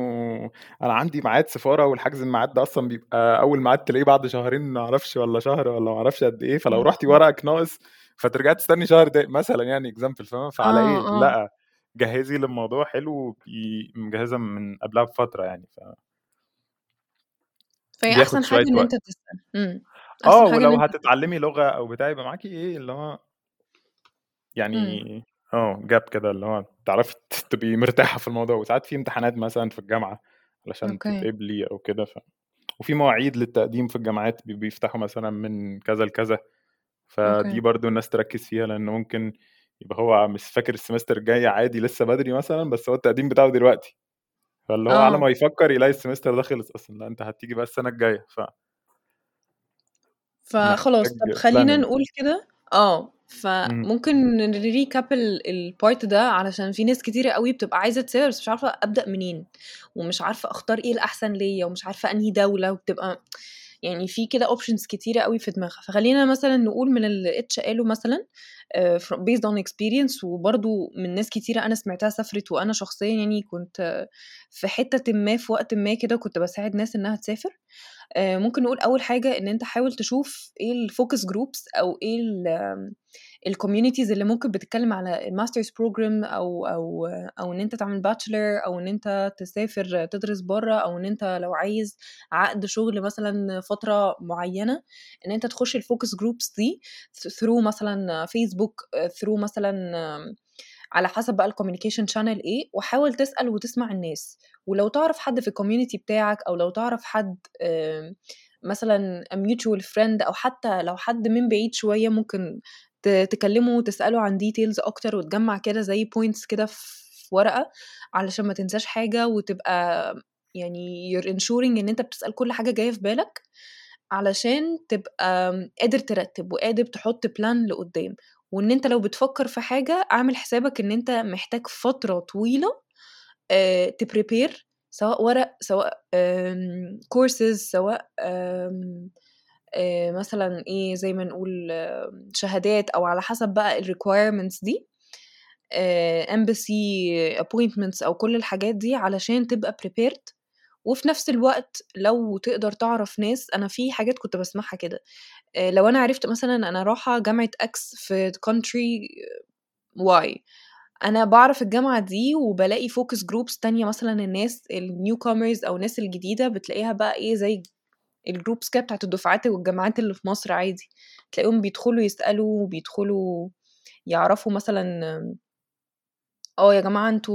أنا عندي ميعاد سفارة والحجز الميعاد ده أصلًا بيبقى أول ميعاد تلاقيه بعد شهرين ما أعرفش والّا شهر والّا ما أعرفش قد إيه، فلو إمم، رُحتِ إمم. ورقِك ناقص فترجعي تستني شهر تاني مثلًا يعني example فاهمة؟ فعلى آه، إيه؟ آه. لأ، جهّزي للموضوع حلو وابقي مجهّزة من قبلها بفترة يعني ف فهي بياخد أحسن حاجة شوية إن أنت. تسأل، إمم، آه، أحسن حاجة إن ولو أنت. هتتعلّمي لغة أو بتاع يبقى معاكِ إيه، اللي هو إمم. يعني آه gap كده اللي هو تعرفي ت تبقي مرتاحة في الموضوع، وساعات في امتحانات مثلًا في الجامعة علشان أوكي. تتقبلي أو كده ف وفي مواعيد للتقديم في الجامعات بيفتحوا مثلًا من كذا لكذا، فدي أوكي. برضه الناس تركّز فيها لأن ممكن يبقى هو مش فاكر ال semester الجاي عادي لسه بدري مثلًا، بس هو التقديم بتاعه دلوقتي، فاللي هو على آه. ما يفكّر يلاقي ال semester ده خلص أصلًا، لأ أنت هتيجي بقى السنة الجاية ف فخلاص طب خلّينا. نقول كده إمم. فممكن نrecap ال الpart ده علشان في ناس كتيرة أوي بتبقى عايزة تسافر بس مش عارفة أبدأ منين، ومش عارفة أختار إيه الأحسن ليّا، ومش عارفة أنهي دولة، وبتبقى يعني في كده options كتيرة أوي في دماغها، فخلّينا مثلًا نقول من اللي اتش قاله مثلًا based on experience وبرضه من ناس كتيرة أنا سمعتها سافرت، وأنا شخصيًا يعني كنت في حتةٍ ما في وقتٍ ما كده كنت باساعد ناس إنها تسافر، آآ ممكن نقول أول حاجة إن أنت حاول تشوف إيه الfocus groups أو إيه ال الcommunities اللي ممكن بتتكلم على الmasters program أو أو أو إن أنت تعمل bachelor أو إن أنت تسافر تدرس برّه، أو إن أنت لو عايز عقد شغل مثلًا فترة معيّنة، إن أنت تخش الfocus groups دي through مثلًا فيسبوك through مثلًا على حسب بقى الcommunication channel إيه، وحاول تسأل وتسمع الناس، ولو تعرف حد في الcommunity بتاعك أو لو تعرف حد مثلًا mutual friend أو حتى لو حد من بعيد شوية ممكن تكلمه وتسأله عن details أكتر وتجمّع كده زي points كده في ورقة، علشان ما تنساش حاجة وتبقى يعني you're ensuring إن أنت بتسأل كل حاجة جاية في بالك، علشان تبقى قادر ترتّب وقادر تحط plan لقدّام، وإن أنت لو بتفكر في حاجة اعمل حسابك إن أنت محتاج فترة طويلة آآ تprepare سواء ورق، سواء courses سواء مثلًا إيه، زي ما نقول شهادات أو على حسب بقى الrequirements دي، آآ embassy appointments أو كل الحاجات دي علشان تبقى prepared، وفي نفس الوقت لو تقدر تعرف ناس أنا في حاجات كنت باسمعها كده، آآ لو أنا عرفت مثلًا أنا رايحة جامعة X في country Y أنا باعرف الجامعة دي وبالاقي focus groups تانية مثلًا الناس الnewcomers أو الناس الجديدة بتلاقيها بقى إيه زي الgroups كده بتاعة الدفعات والجامعات اللي في مصر عادي، تلاقيهم بيدخلوا يسألوا، بيدخلوا يعرفوا مثلًا آه يا جماعة أنتم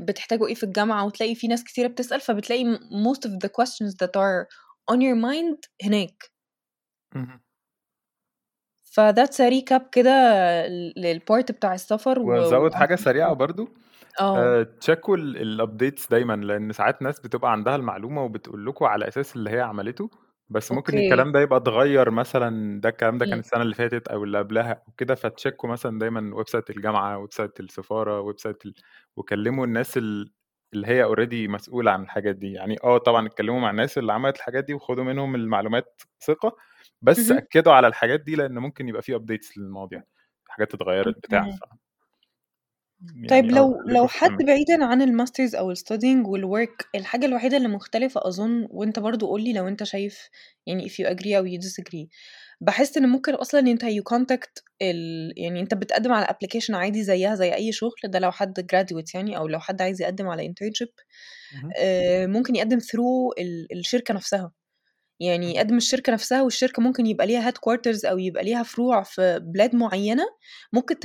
بتحتاجوا إيه في الجامعة، وتلاقي في ناس كتيرة بتسأل، فبتلاقي most of the questions that are on your mind هناك. a recap كده ل للpart بتاع السفر و وأزوّد حاجة سريعة برضه، آه. آآ تشيكوا ال الupdates دايمًا، لإن ساعات ناس بتبقى عندها المعلومة وبتقول لكم على أساس اللي هي عملته، بس ممكن أوكي. الكلام ده يبقى اتغيّر مثلًا، ده الكلام ده كان إمم. السنة اللي فاتت أو اللي قبلها وكده، فتشيكوا مثلًا دايمًا website الجامعة، website السفارة، website ال وكلموا الناس ال اللي هي already مسؤولة عن الحاجات دي، يعني آه طبعًا اتكلموا مع الناس اللي عملت الحاجات دي وخدوا منهم المعلومات ثقة، بس اهم. أكّدوا على الحاجات دي لإن ممكن يبقى في updates للمواضيع، حاجات اتغيّرت بتاع. ف طيب يعني آه لو لو حد. بعيدًا عن الmasters أو الstudying والwork الحاجة الوحيدة اللي مختلفة أظن وأنت برضه قُل لي لو أنت شايف يعني if you agree أو you disagree باحس إن ممكن أصلًا أنت you contact ال يعني أنت بتقدّم على application عادي زيّها زي أي شغل، ده لو حد graduate يعني أو لو حد عايز يقدّم على internship اهم. آآ ممكن يقدّم through ال الشركة نفسها، يعني اهم. يقدّم الشركة نفسها والشركة ممكن يبقى ليها headquarters أو يبقى ليها فروع في بلاد معيّنة، ممكن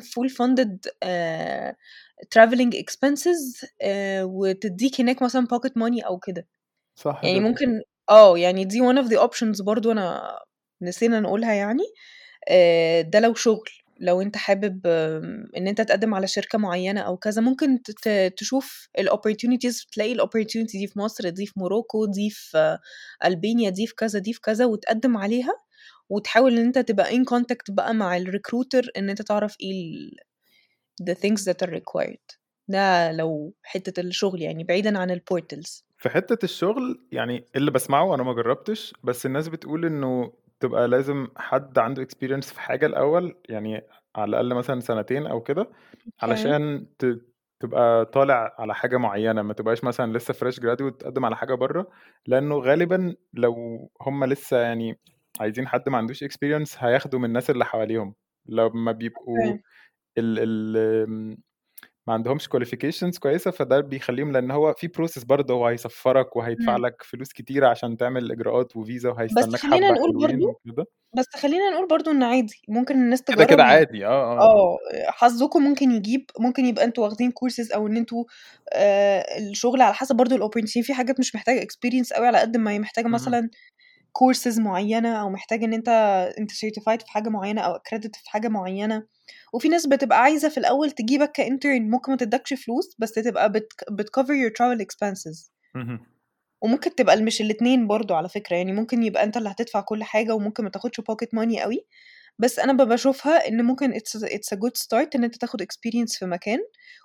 full funded آآ travelling expenses آآ وتدّيك هناك مثلًا pocket money أو كده. صح يعني جدًا. ممكن آه، يعني دي one of the options برضه أنا نسينا نقولها يعني، آآ ده لو شغل، لو أنت حابب آمم إن أنت تقدّم على شركة معيّنة أو كذا، ممكن تشوف الopportunities تلاقي الopportunity دي في مصر، دي في موروكو، دي في ألبانيا، دي في كذا، دي في كذا، وتقدّم عليها وتحاول إن أنت تبقى in contact بقى مع الrecruiter إن أنت تعرف إيه ال the things that are required ده لو حتّة الشغل يعني بعيدًا عن الportals. في حتّة الشغل يعني اللي باسمعه أنا ما جرّبتش، بس الناس بتقول إنه تبقى لازم حد عنده experience في حاجة الأول، يعني على الأقل مثلًا سنتين أو كده،. علشان ت تبقى طالع على حاجة معيّنة، ما تبقاش مثلًا لسه fresh graduate تقدّم على حاجة برّه، لإنه غالبًا لو هُم لسه يعني عايزين حد ما عندوش experience هياخدوا من الناس اللي حواليهم، لمّا بيبقوا. ال ال ما عندهمش qualifications كويسة، فده بيخلّيهم لإن هو في process برضه هو هيسفّرك وهيدفع إمم. لك فلوس كتيرة عشان تعمل إجراءات وفيزا بس وهيستناك خلّينا حبّة نقول برضه. بس خلّينا نقول برضه إن عادي، ممكن الناس كده، كده تجرّب ي عادي، آه، آه، آه. آه، حظكم ممكن يجيب، ممكن يبقى أنتم واخدين courses أو إن أنتم آآ الشغل على حسب برضه الopportunity في حاجات مش محتاجة experience أوي على قد ما هي محتاجة اهم. مثلًا courses معيّنة أو محتاج إن أنت أنت certified في حاجة معيّنة أو accredited في حاجة معيّنة، وفي ناس بتبقى عايزة في الأول تجيبك كintern ممكن ما تدّكش فلوس، بس تبقى بت بتcover your travel expenses. وممكن تبقى مش الاتنين برضو على فكرة يعني ممكن يبقى أنت اللي هتدفع كل حاجة وممكن ما تاخدش pocket money قوي. بس أنا بشوفها إن ممكن it's a, it's a good start إن أنت تاخد experience في مكان.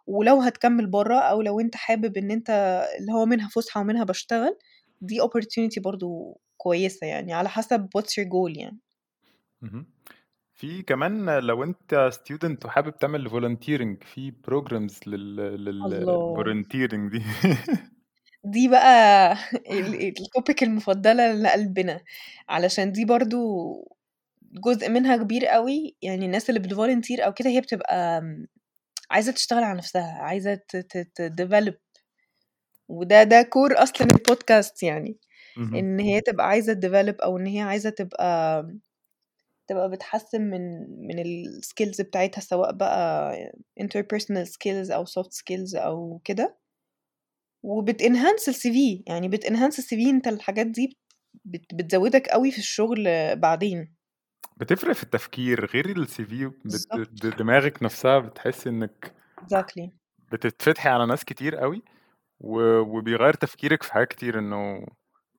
ولو هتكمل بره أو لو أنت حابب إن أنت اللي هو منها فسحة ومنها بشتغل دي opportunity برضو كويسة يعني على حسب what's your goal يعني. في كمان لو انت student وحابب تعمل volunteering في programs لل الله. لل volunteering دي. دي بقى ال topic المفضلة لقلبنا. علشان دي برضو جزء منها كبير قوي يعني الناس اللي بت volunteer أو كده هي بتبقى عايزة تشتغل على نفسها عايزة ت develop وده ده core أصلا البودكاست يعني مهم. إن هي تبقى عايزة ت develop أو إن هي عايزة تبقى تبقى بتحسن من من ال skills بتاعتها سواء بقى interpersonal skills أو soft skills أو كده. وبت enhance ال CV يعني بت enhance ال CV أنت الحاجات دي بت- بتزودك قوي في الشغل بعدين. بتفرق في التفكير غير ال CV دماغك نفسها بتحس إنك exactly. بتتفتحي على ناس كتير قوي. وبيغير تفكيرك في حاجات كتير إنه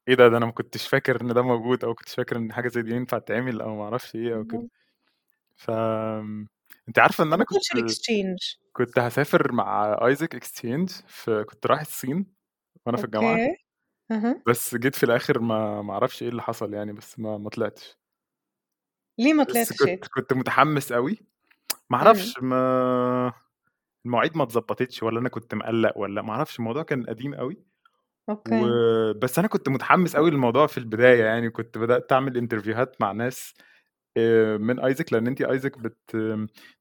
إيه ده ده أنا ما كنتش فاكر إن ده موجود أو كنتش فاكر إن حاجة زي دي ينفع تعمل أو ما أعرفش إيه أو كده. ف انت عارفة إن أنا كنت كنت هسافر مع AIESEC exchange في كنت رايح الصين وأنا في الجامعة. okay. بس جيت في الآخر ما ما أعرفش إيه اللي حصل يعني بس ما ما طلعتش. ليه ما طلعتش كنت كنت متحمس قوي ما إمم. أعرفش ما المواعيد ما اتظبطتش ولا أنا كنت مقلق ولا ما أعرفش الموضوع كان قديم قوي okay. وبس أنا كنت متحمس قوي للموضوع في البداية يعني كنت بدأت أعمل interview هات مع ناس آه، من AIESEC لأن انت AIESEC بت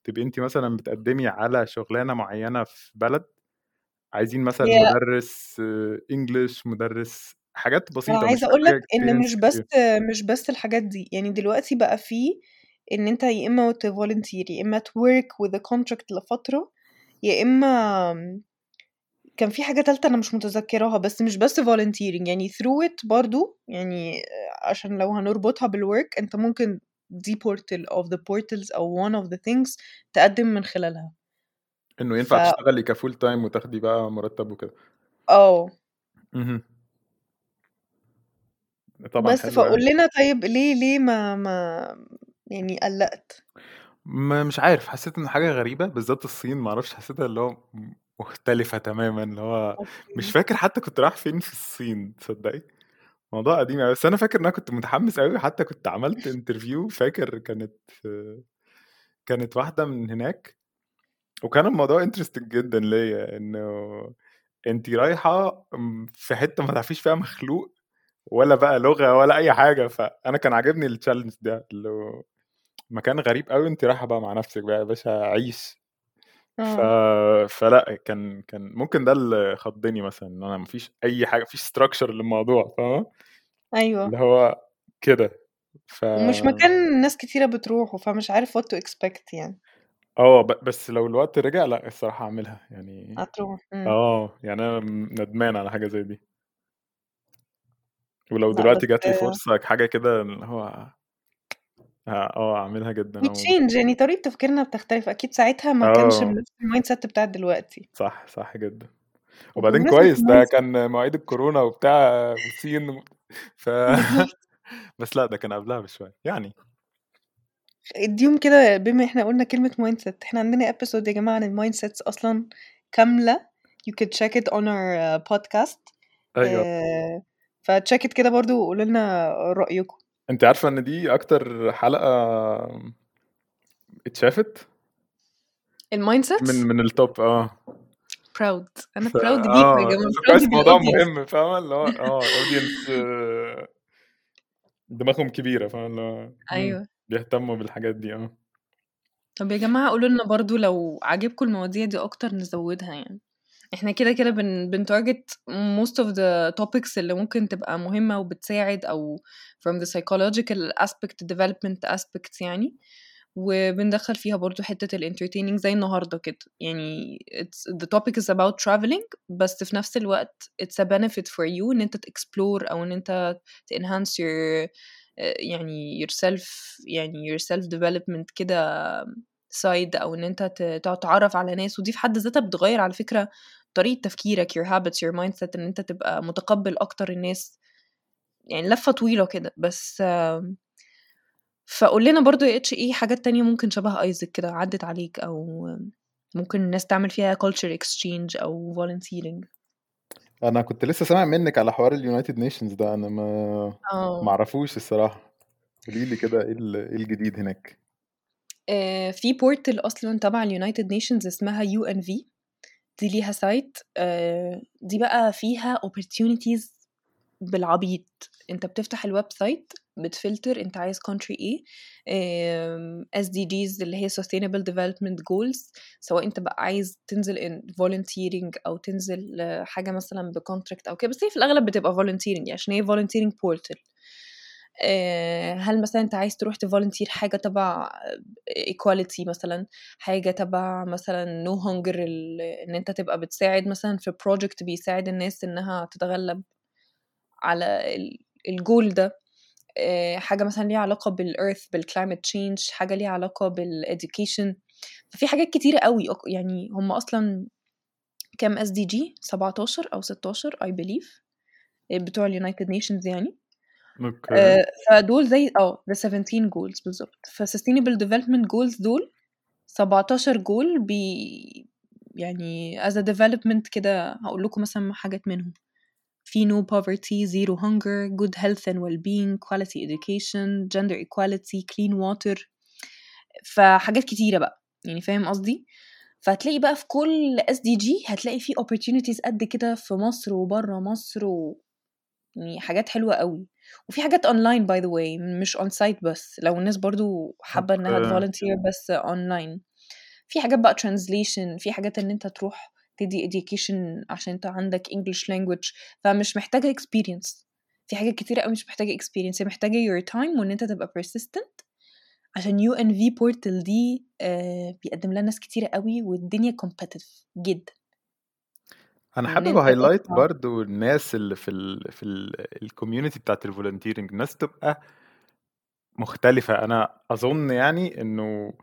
تبقي انت مثلا بتقدمي على شغلانة معينة في بلد عايزين مثلا هي مدرس انجلش مدرس حاجات أنا بسيطة مش عايزة أقول لك إن مش بس مش بس الحاجات دي يعني دلوقتي بقى في إن أنت يا إما تفولنتير يا إما تورك with a contract لفترة يا إما كان في حاجة تالتة أنا مش متذكراها بس مش بس volunteering يعني through it برضو يعني عشان لو هنربطها بالwork أنت ممكن دي portal of the portals أو one of the things تقدم من خلالها. إنه ف ينفع تشتغلي ك full time وتاخدي بقى مرتب وكده. آه. طبعا بس فقول قوي لنا طيب ليه ليه ما ما يعني قلقت؟ ما مش عارف حسيت إن حاجة غريبة بالذات الصين ما أعرفش حسيتها اللي هو مختلفة تماما اللي هو مش فاكر حتى كنت رايح فين في الصين تصدقي؟ موضوع قديم أوي بس أنا فاكر إن أنا كنت متحمس قوي حتى كنت عملت interview فاكر كانت كانت واحدة من هناك وكان الموضوع interesting جدا ليا إنه انت رايحة في حتة ما تعرفيش فيها مخلوق ولا بقى لغة ولا أي حاجة فأنا كان عاجبني ال challenge ده اللي مكان غريب قوي انت رايحة بقى مع نفسك بقى يا باشا عيش. ف... آه. فلأ كان كان ممكن ده اللي خضني مثلا إن أنا مفيش أي حاجة مفيش structure للموضوع فاهمة؟ أيوه. اللي هو كده. ف ومش مكان ناس كتيرة بتروحه فمش عارف what to expect يعني. آه ب- بس لو الوقت رجع لأ الصراحة اعملها يعني هتروح. آه يعني أنا ندمان على حاجة زي دي. ولو لأ دلوقتي جات لي فرصة حاجة كده اللي هو آه آه، أعملها جدا عموما change يعني طريقة تفكيرنا بتختلف أكيد ساعتها ما كانش آه بنفس ال mindset بتاع دلوقتي. صح صح جدا. وبعدين كويس ده سيت كان مواعيد الكورونا وبتاع والصين و- ف بالظبط. بس لأ ده كان قبلها بشوية. يعني اديهم كده بما إحنا قلنا كلمة mindset إحنا عندنا episode يا جماعة عن ال mindsets أصلا كاملة. You could check it on our uh, podcast. أيوه. uh, ف check it كده برضو وقولوا لنا رأيكم. انت عارفة ان دي أكتر حلقة اتشافت؟ ال mindsets من ال top آه. proud أنا ف... proud بيكم يا آه جماعة فكويس برضو موضوع مهم فاهمة؟ اللي هو آه audience دماغهم كبيرة فاهمة؟ اللي هو مم، أيوه. بيهتموا بالحاجات دي آه. طب يا جماعة قولوا لنا برضو لو عجبكم المواضيع دي أكتر نزودها يعني. إحنا كده كده بن بن target most of the topics اللي ممكن تبقى مهمة وبتساعد أو from the psychological aspect development aspects يعني. وبندخل فيها برضو حتة ال entertaining زي النهاردة كده. يعني it's, the topic is about traveling بس في نفس الوقت it's a benefit for you إن أنت explore أو إن أنت enhance your يعني yourself يعني your self development كده side أو إن أنت تتعرف على ناس. ودي في حد ذاتها بتغير على فكرة طريقة تفكيرك your habits your mindset إن أنت تبقى متقبل أكتر الناس. يعني لفة طويلة كده. بس فقول لنا برضو يا اتش إيه حاجات تانية ممكن شبه AIESEC كده عدت عليك أو ممكن الناس تعمل فيها culture exchange أو volunteering أنا كنت لسه سامع منك على حوار ال United Nations ده. أنا ما آه. اعرفوش الصراحة. قولي لي كده إيه إيه الجديد هناك؟ آه، في portal أصلا تبع ال United Nations اسمها UNV دي ليها site آه، دي بقى فيها opportunities بالعبيط. انت بتفتح ال website بتفلتر انت عايز country إيه SDGs اللي هي Sustainable Development Goals سواء انت بقى عايز تنزل in volunteering أو تنزل آه، حاجة مثلا ب contract أو كده. بس هي في الأغلب بتبقى volunteering عشان هي volunteering portal. هل مثلا أنت عايز تروح ت volunteer حاجة تبع equality مثلا؟ حاجة تبع مثلا no hunger ال- إن أنت تبقى بتساعد مثلا في project بيساعد الناس إنها تتغلب على ال- الجول ده. آه، حاجة مثلا ليها علاقة بال Earth بال climate change حاجة ليها علاقة بال education ففي حاجات كتيرة قوي يعني هم أصلا كام SDG 17 أو 16 I believe بتوع ال United Nations يعني. آه، فدول زي آه the 17 goals بالظبط. ف sustainable development goals دول 17 جول بي يعني as a development كده هقول لكم مثلا حاجات منهم. في no poverty zero hunger good health and well-being quality education gender equality clean water. فحاجات كتيرة بقى يعني فاهم قصدي؟ فهتلاقي بقى في كل SDG هتلاقي في opportunities قد كده في مصر وبره مصر و... يعني حاجات حلوة قوي. وفي حاجات online by the way مش onsite بس لو الناس برضو حابة إنها okay ت volunteer بس اونلاين في حاجات بقى translation في حاجات إن أنت تروح تدي education عشان أنت عندك English language فمش محتاجة experience. في حاجات كتيرة قوي مش محتاجة experience هي محتاجة your time وإن أنت تبقى persistent عشان UNV portal دي آه بيقدم لها ناس كتيرة قوي والدنيا competitive جدا. أنا حابب أنت highlight تطلع برضو الناس اللي في ال في ال community بتاعت ال volunteering الناس تبقى مختلفة. أنا أظن يعني إنه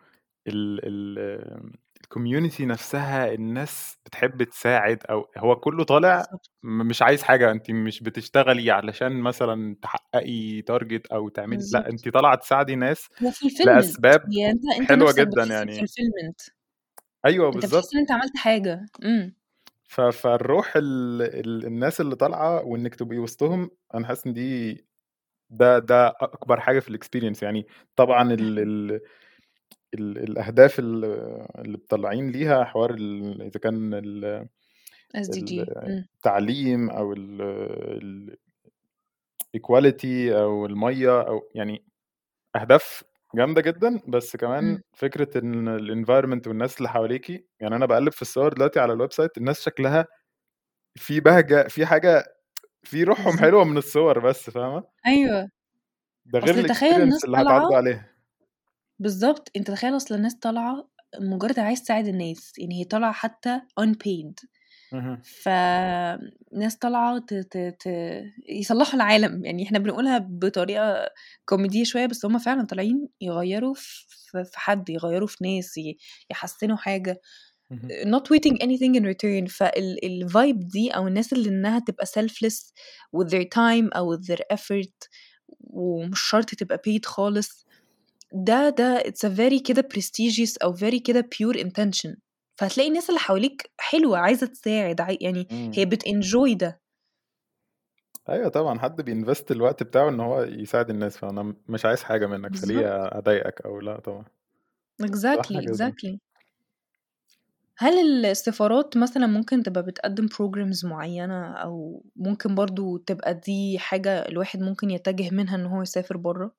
ال ال ال community نفسها الناس بتحب تساعد أو هو كله طالع بالظبط م مش عايز حاجة، أنتِ مش بتشتغلي علشان مثلًا تحققي target أو تعملي بالظبط أنتِ طالعة تساعدي ناس لأسباب هي أنت أنت حلوة نفسك جدًا بتحس يعني. ب fulfillment أيوه أنت بتحس بالضبط. إن أنت عملت حاجة. إمم. فالروح ال ال الناس اللي طالعة وإنِّك تبقي وسطهم، أنا حاسس إن دي ده ده أكبر حاجة في ال experience يعني. طبعًا ال ال ال الأهداف ال اللي طالعين ليها حوار ال إذا كان ال SDG ال التعليم أو ال الequality أو المَيّة أو يعني أهداف جامدة جدًا، بس كمان فكرة إن الenvironment والناس اللي حواليكِ يعني أنا باقلِّب في الصور دلوقتي على الwebsite الناس شكلها في بهجة، في حاجة في روحهم حلوة من الصور بس فاهمة؟ أيوه ده غير أصل تخيل الexperience ناس اللي هتعدّوا طالعة عليها. بالظبط أنت تخيل أصل الناس طالعة مجرد عايز تساعد الناس يعني هي طالعة حتى unpaid. فناس طالعة ت... ت... ت... يصلحوا العالم يعني إحنا بنقولها بطريقة كوميدية شوية بس هما فعلا طالعين يغيروا في في حد يغيروا في ناس ي- يحسنوا حاجة. اهم. not waiting anything in return فالفايب دي أو الناس اللي إنها تبقى selfless with their time أو with their effort ومش شرط تبقى paid خالص ده ده it's a very كده prestigious أو very كده pure intention. فهتلاقي الناس اللي حواليك حلوة عايزة تساعد عاي... يعني هي إمم. بتنجوي ده أيوه طبعًا، حد بيinvest الوقت بتاعه إن هو يساعد الناس، فأنا مش عايز حاجة منّك، فليه أضايقك أو لأ طبعًا. جدًا. exactly هل السفارات مثلا ممكن تبقى بتقدم programs معينة أو ممكن برضو تبقى دي حاجة الواحد ممكن يتجه منها إن هو يسافر برا؟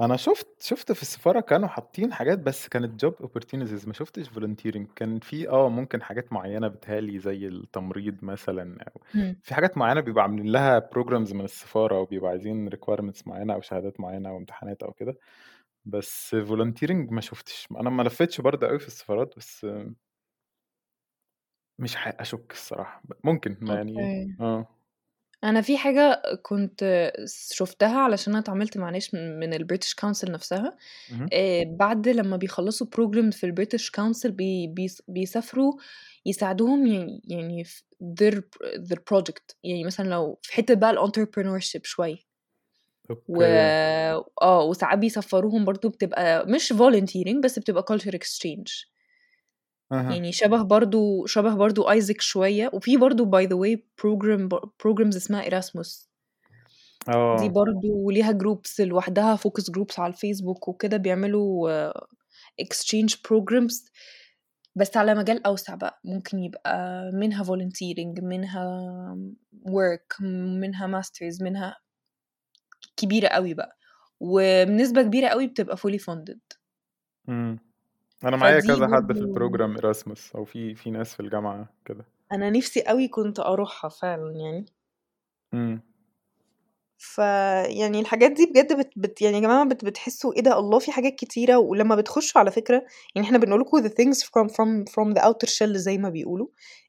أنا شُفت شُفت في السفارة كانوا حاطين حاجات بس كانت job opportunities ما شُفتش volunteering كان في آه، ممكن حاجات معيّنة بيتهيأ لي زي التمريض مثلًا أو إمم. في حاجات معيّنة بيبقوا عاملين لها programs من السفارة وبيبقوا عايزين requirements معيّنة أو شهادات معيّنة أو امتحانات أو كده، بس volunteering ما شُفتش، أنا ما لفيتش برضه أوي في السفارات بس مش ح أشُك الصراحة، ممكن ما يعني أوكي. آه. أنا في حاجة كنت شُفتها علشان أنا اتعاملت مع ناس من ال British Council نفسها،. آآ بعد لمّا بيخلّصوا program في ال British Council بي بيس بيسافروا يساعدوهم ي يعني في their their project يعني مثلًا لو في حتّة بقى ال entrepreneurship شوية. و okay. آه، وساعات بيسفّروهم برضه بتبقى مش volunteering بس بتبقى culture exchange. أها. يعني شبه برضه شبه برضه AIESEC شوية، وفي برضه by the way program ب programs اسمها Erasmus. دي آه. برضه ليها groups لوحدها focus groups على الفيسبوك وكده بيعملوا exchange programs بس على مجال أوسع بقى، ممكن يبقى منها volunteering منها work منها masters منها كبيرة أوي بقى، وبنسبة كبيرة أوي بتبقى fully funded. إمم. أنا معايا فدي كذا حد في برضه الprogram Erasmus أو في في ناس في الجامعة كده. أنا نِفْسي أوي كنت أروحها فعلًا يعني. إمم. فيعني الحاجات دي بجد بت بت يعني يا جماعة بت بتحسّوا إيه ده الله في حاجات كتيرة ولمّا بتخشوا على فكرة يعني إحنا بنقول لكم the things from from from the outer shell زي ما بيقولوا،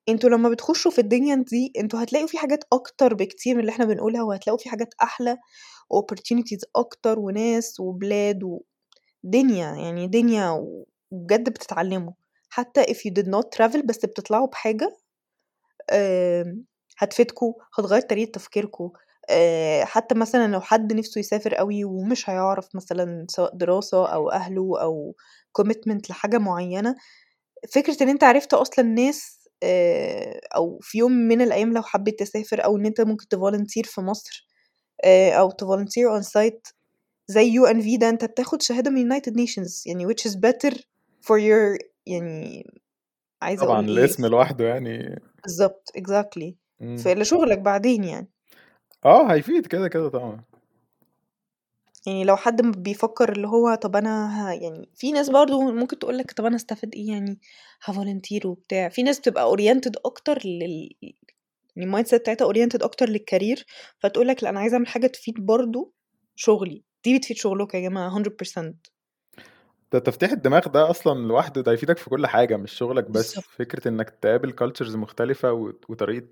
أنتم لمّا بتخشوا في الدنيا دي أنتم هتلاقوا في حاجات أكتر بكتير من اللي إحنا بنقولها، وهتلاقوا في حاجات أحلى وopportunities أكتر وناس وبلاد ودنيا، يعني دنيا وبجد بتتعلموا، حتى if you did not travel بس بتطلعوا بحاجة آمم هتفيدكم، هتغيّر طريقة تفكيركم، آآ حتى مثلًا لو حد نِفْسه يسافر أوي ومش هيعرف مثلًا سواء دراسة أو أهله أو commitment لحاجة معيّنة، فكرة إن أنت عرفت أصلًا ناس آآ أو في يوم من الأيام لو حبيت تسافر أو إن أنت ممكن تvolunteer في مصر آآ أو تvolunteer on site زي UNV ده أنت بتاخد شهادة من United Nations يعني which is better for your يعني عايزة طبعًا أقول إيه الاسم لوحده يعني بالضبط exactly إمم. ف لشغلك بعدين يعني. آه، هيفيد كده، كده طبعًا. يعني لو حد بيفكّر اللي هو طَب أنا ه يعني في ناس برضه ممكن تقول لك طَب أنا أستفاد إيه يعني هvolunteer وبتاع، في ناس بتبقى oriented أكتر لل يعني الmindset بتاعتها oriented أكتر للcareer فتقول لك لأ أنا عايزة أعمل حاجة تفيد برضه شغلي، دي بتفيد شغلكم يا جماعة 100%. ده تفتيح الدماغ ده أصلًا لوحده ده هيفيدك في كل حاجة مش شغلك بس، بالضبط. فكرة إنك تقابل cultures مختلفة وط وطريقة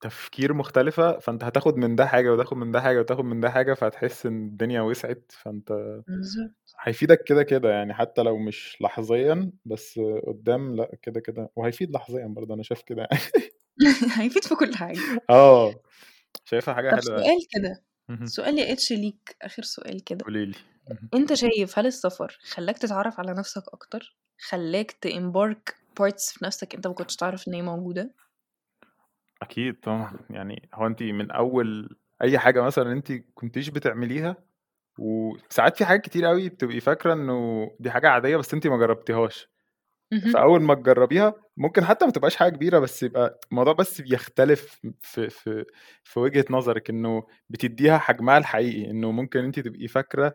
تفكير مختلفة، فأنت هتاخد من ده حاجة وتاخد من ده حاجة وتاخد من ده حاجة، فهتحس إن الدنيا وسعت، فأنت بالضبط. هيفيدك كده، كده يعني حتى لو مش لحظيًا، بس قدّام لأ كده، كده وهيفيد لحظيًا برضه أنا شايف كده يعني. هيفيد في كل حاجة. آه، شايفها حاجة طَب حلوة يعني. سؤال كده، سؤال يا H ليك آخر سؤال كده، قولي لي. اهم. أنت شايف هل السفر خلّاك تتعرّف على نَفْسك أكتر، خلّاك تembark parts في نَفْسك أنت ما كنتش تعرف إن هي موجودة؟ أكيد طبعًا، يعني هو أنتِ من أول أي حاجة مثلًا أنتِ كنتيش بتعمليها وساعات في حاجات كتيرة أوي بتبقي فاكرة إنه دي حاجة عادية بس أنتِ ما جرّبتيهاش، فأول ما تجرّبيها ممكن حتى ما تبقاش حاجة كبيرة بس يبقى الموضوع بس بيختلف في في في وجهة نظرِك، إنه بتدّيها حجمها الحقيقي، إنه ممكن أنتِ تبقي فاكرة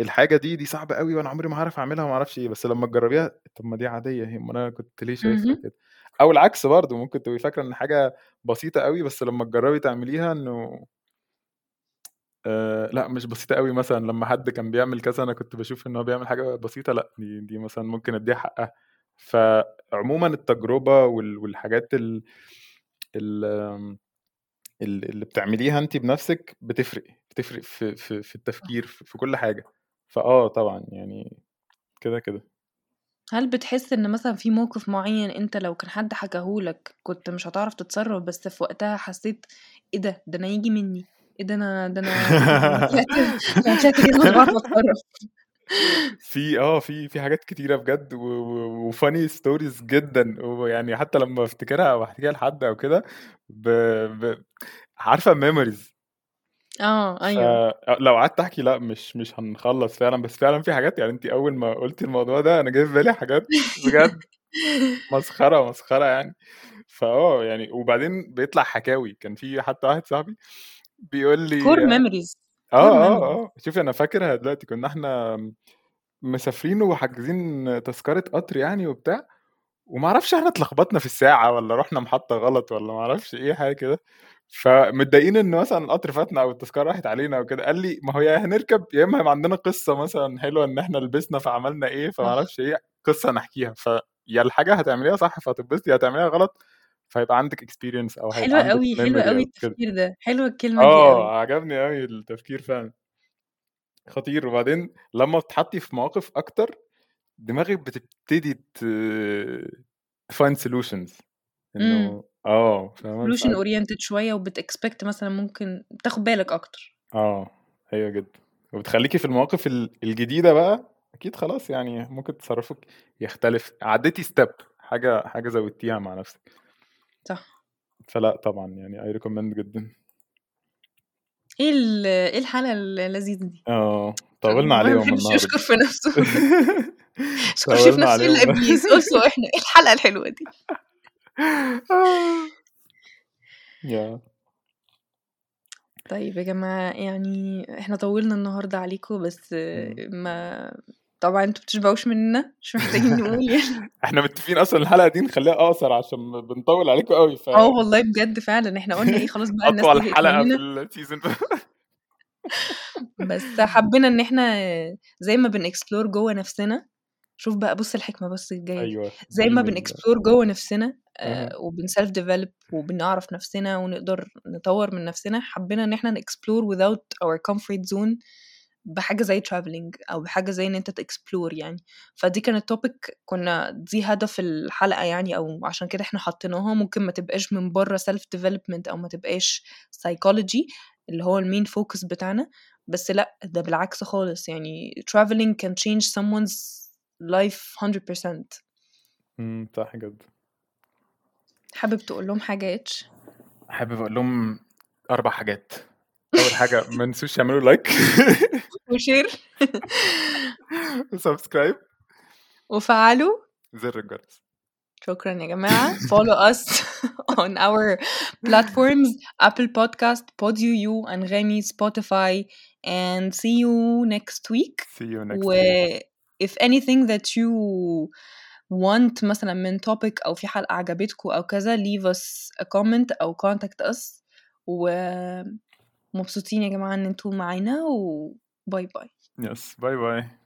الحاجة دي، دي صعبة أوي وأنا عمري ما هاعرف أعملها وما أعرفش إيه، بس لمّا تجرّبيها طَب ما دي عادية أهي، أُمّال أنا كنت ليه شايفها. كده؟ أو العكس برضه، ممكن تبقي فاكرة إن حاجة بسيطة أوي بس لمّا تجرّبي تعمليها إنه آآ لأ مش بسيطة أوي مثلًا لمّا حد كان بيعمل كذا أنا كنت باشوف إن هو بيعمل حاجة بسيطة لأ، دي دي مثلًا ممكن أدّيها حقّها. فعمومًا التجربة وال والحاجات ال ال ال اللي بتعمليها أنتِ بنَفْسِك بتفرق، بتفرق في في في. التفكير، ف في كل حاجة. فآه طبعًا يعني كده، كده. هل بتحس إن مثلًا في موقف معيّن أنت لو كان حد حكاه لك كنت مش هتعرف تتصرّف بس في وقتها حسّيت إيه ده، ده أنا ييجي منّي، إيه ده أنا ده أنا طلعت كده أتصرّف. في آه، في في حاجات كتيرة بجد و و وfunny stories جدًا، ويعني حتى لمّا بافتكرها أو باحكيها لحد أو كده ب ب. آه، ف أيوه. أ لو قعدت أحكي لأ مش مش هنخلّص فعلًا، بس فعلًا في حاجات يعني أنتِ أول ما قُلتِ الموضوع ده أنا جه في بالي حاجات بجد مسخرة، مسخرة يعني. فآه، يعني وبعدين بيطلع حكاوي، كان في حتى واحد صاحبي بيقول لي آه، core آه، memories. آه، شوفي أنا فاكرها دلوقتي كنا إحنا مسافرين وحاجزين تذكرة قطر يعني وبتاع، وما أعرفش إحنا اتلخبطنا في الساعة والّا رُحنا محطة غلط والّا ما أعرفش إيه حاجة كده، فمتضايقين إن مثلًا القطر فاتنا أو التذكرة راحت علينا أو كده، قال لي: "ما هو يا هنركب يا هيبقى عندنا قصة مثلًا حلوة إن إحنا لبسنا فعملنا إيه، فما صح. أعرفش إيه، قصة نحكيها، فيا الحاجة هتعمليها صح فهتتبسطي، يا هتعمليها غلط فهيبقى عندك هيبقى عندك أوي، حلوة memory أوي أو كده. التفكير ده، حلوة الكلمة دي. آه، عجبني أوي التفكير فعلًا. خطير، وبعدين لمّا بتتحطي في مواقف أكتر، دماغِك بتبتدي ت تfind solutions إمم. solution ساعات oriented شوية وبتexpect مثلًا ممكن بتاخد بالك أكتر. آه، أيوه جدًا، وبتخلّيكِ في المواقف ال الجديدة بقى أكيد خلاص يعني ممكن تصرُّفِك يختلف، عدّيتِ step حاجة حاجة زوّدتيها مع نفسِك. صح. فلأ طبعًا يعني I recommend جدًا. إيه ال إيه الحلقة اللذيذة دي؟ آه، طوّلنا عليهم بيحبش النهارده. يشكر في نفسه. يشكرش في نفسه عليهم إلا إبليس also إحنا، إيه الحلقة الحلوة دي؟ Yeah. طيب يا جماعة يعني إحنا طوّلنا النهارده عليكم بس. ما طبعًا أنتم ما بتشبعوش مننا، مش محتاجين نقول يعني. إحنا متفقين أصلًا الحلقة دي نخلّيها أقصر عشان بنطوّل عليكم أوي ف آه والله بجد فعلًا، إحنا قُلنا إيه خلاص بقى الناس أطول زهقت حلقة في. الseason بس حبينا إن إحنا زي ما بنexplore جوّه نفسنا شوف بقى بُص الحكمة بُص الجاية دي، أيوه، زي ما بنexplore جوّه نفسنا. آآ وبنself develop وبنعرف نفسنا ونقدر نطوّر من نفسنا، حبينا إن إحنا نexplore without our comfort zone بحاجة زي travelling أو بحاجة زي إن أنت تexplore يعني، فدي كانت topic كنا دي هدف الحلقة يعني أو عشان كده إحنا حطيناها، ممكن ما تبقاش من برّه self development أو ما تبقاش psychology اللي هو الmain focus بتاعنا، بس لأ، ده بالعكس خالص يعني travelling can change someone's life 100%. إمم، صح جدًا. حابب تقول لهم حاجة H؟ حابب أقول لهم 4 حاجات، أول حاجة ما ينسوش يعملوا like وshare وsubscribe وفعّلوا زر الجرس. شكرًا يا جماعة follow us on our platforms Apple Podcast, PodUU, أنغامي, Spotify and see you next week. See you next و week. if anything that you want مثلًا من topic أو في حلقة عجبتكم أو كذا leave us a comment أو contact us ومبسوطين يا جماعة إن أنتم معانا وباي باي. Yes, bye bye.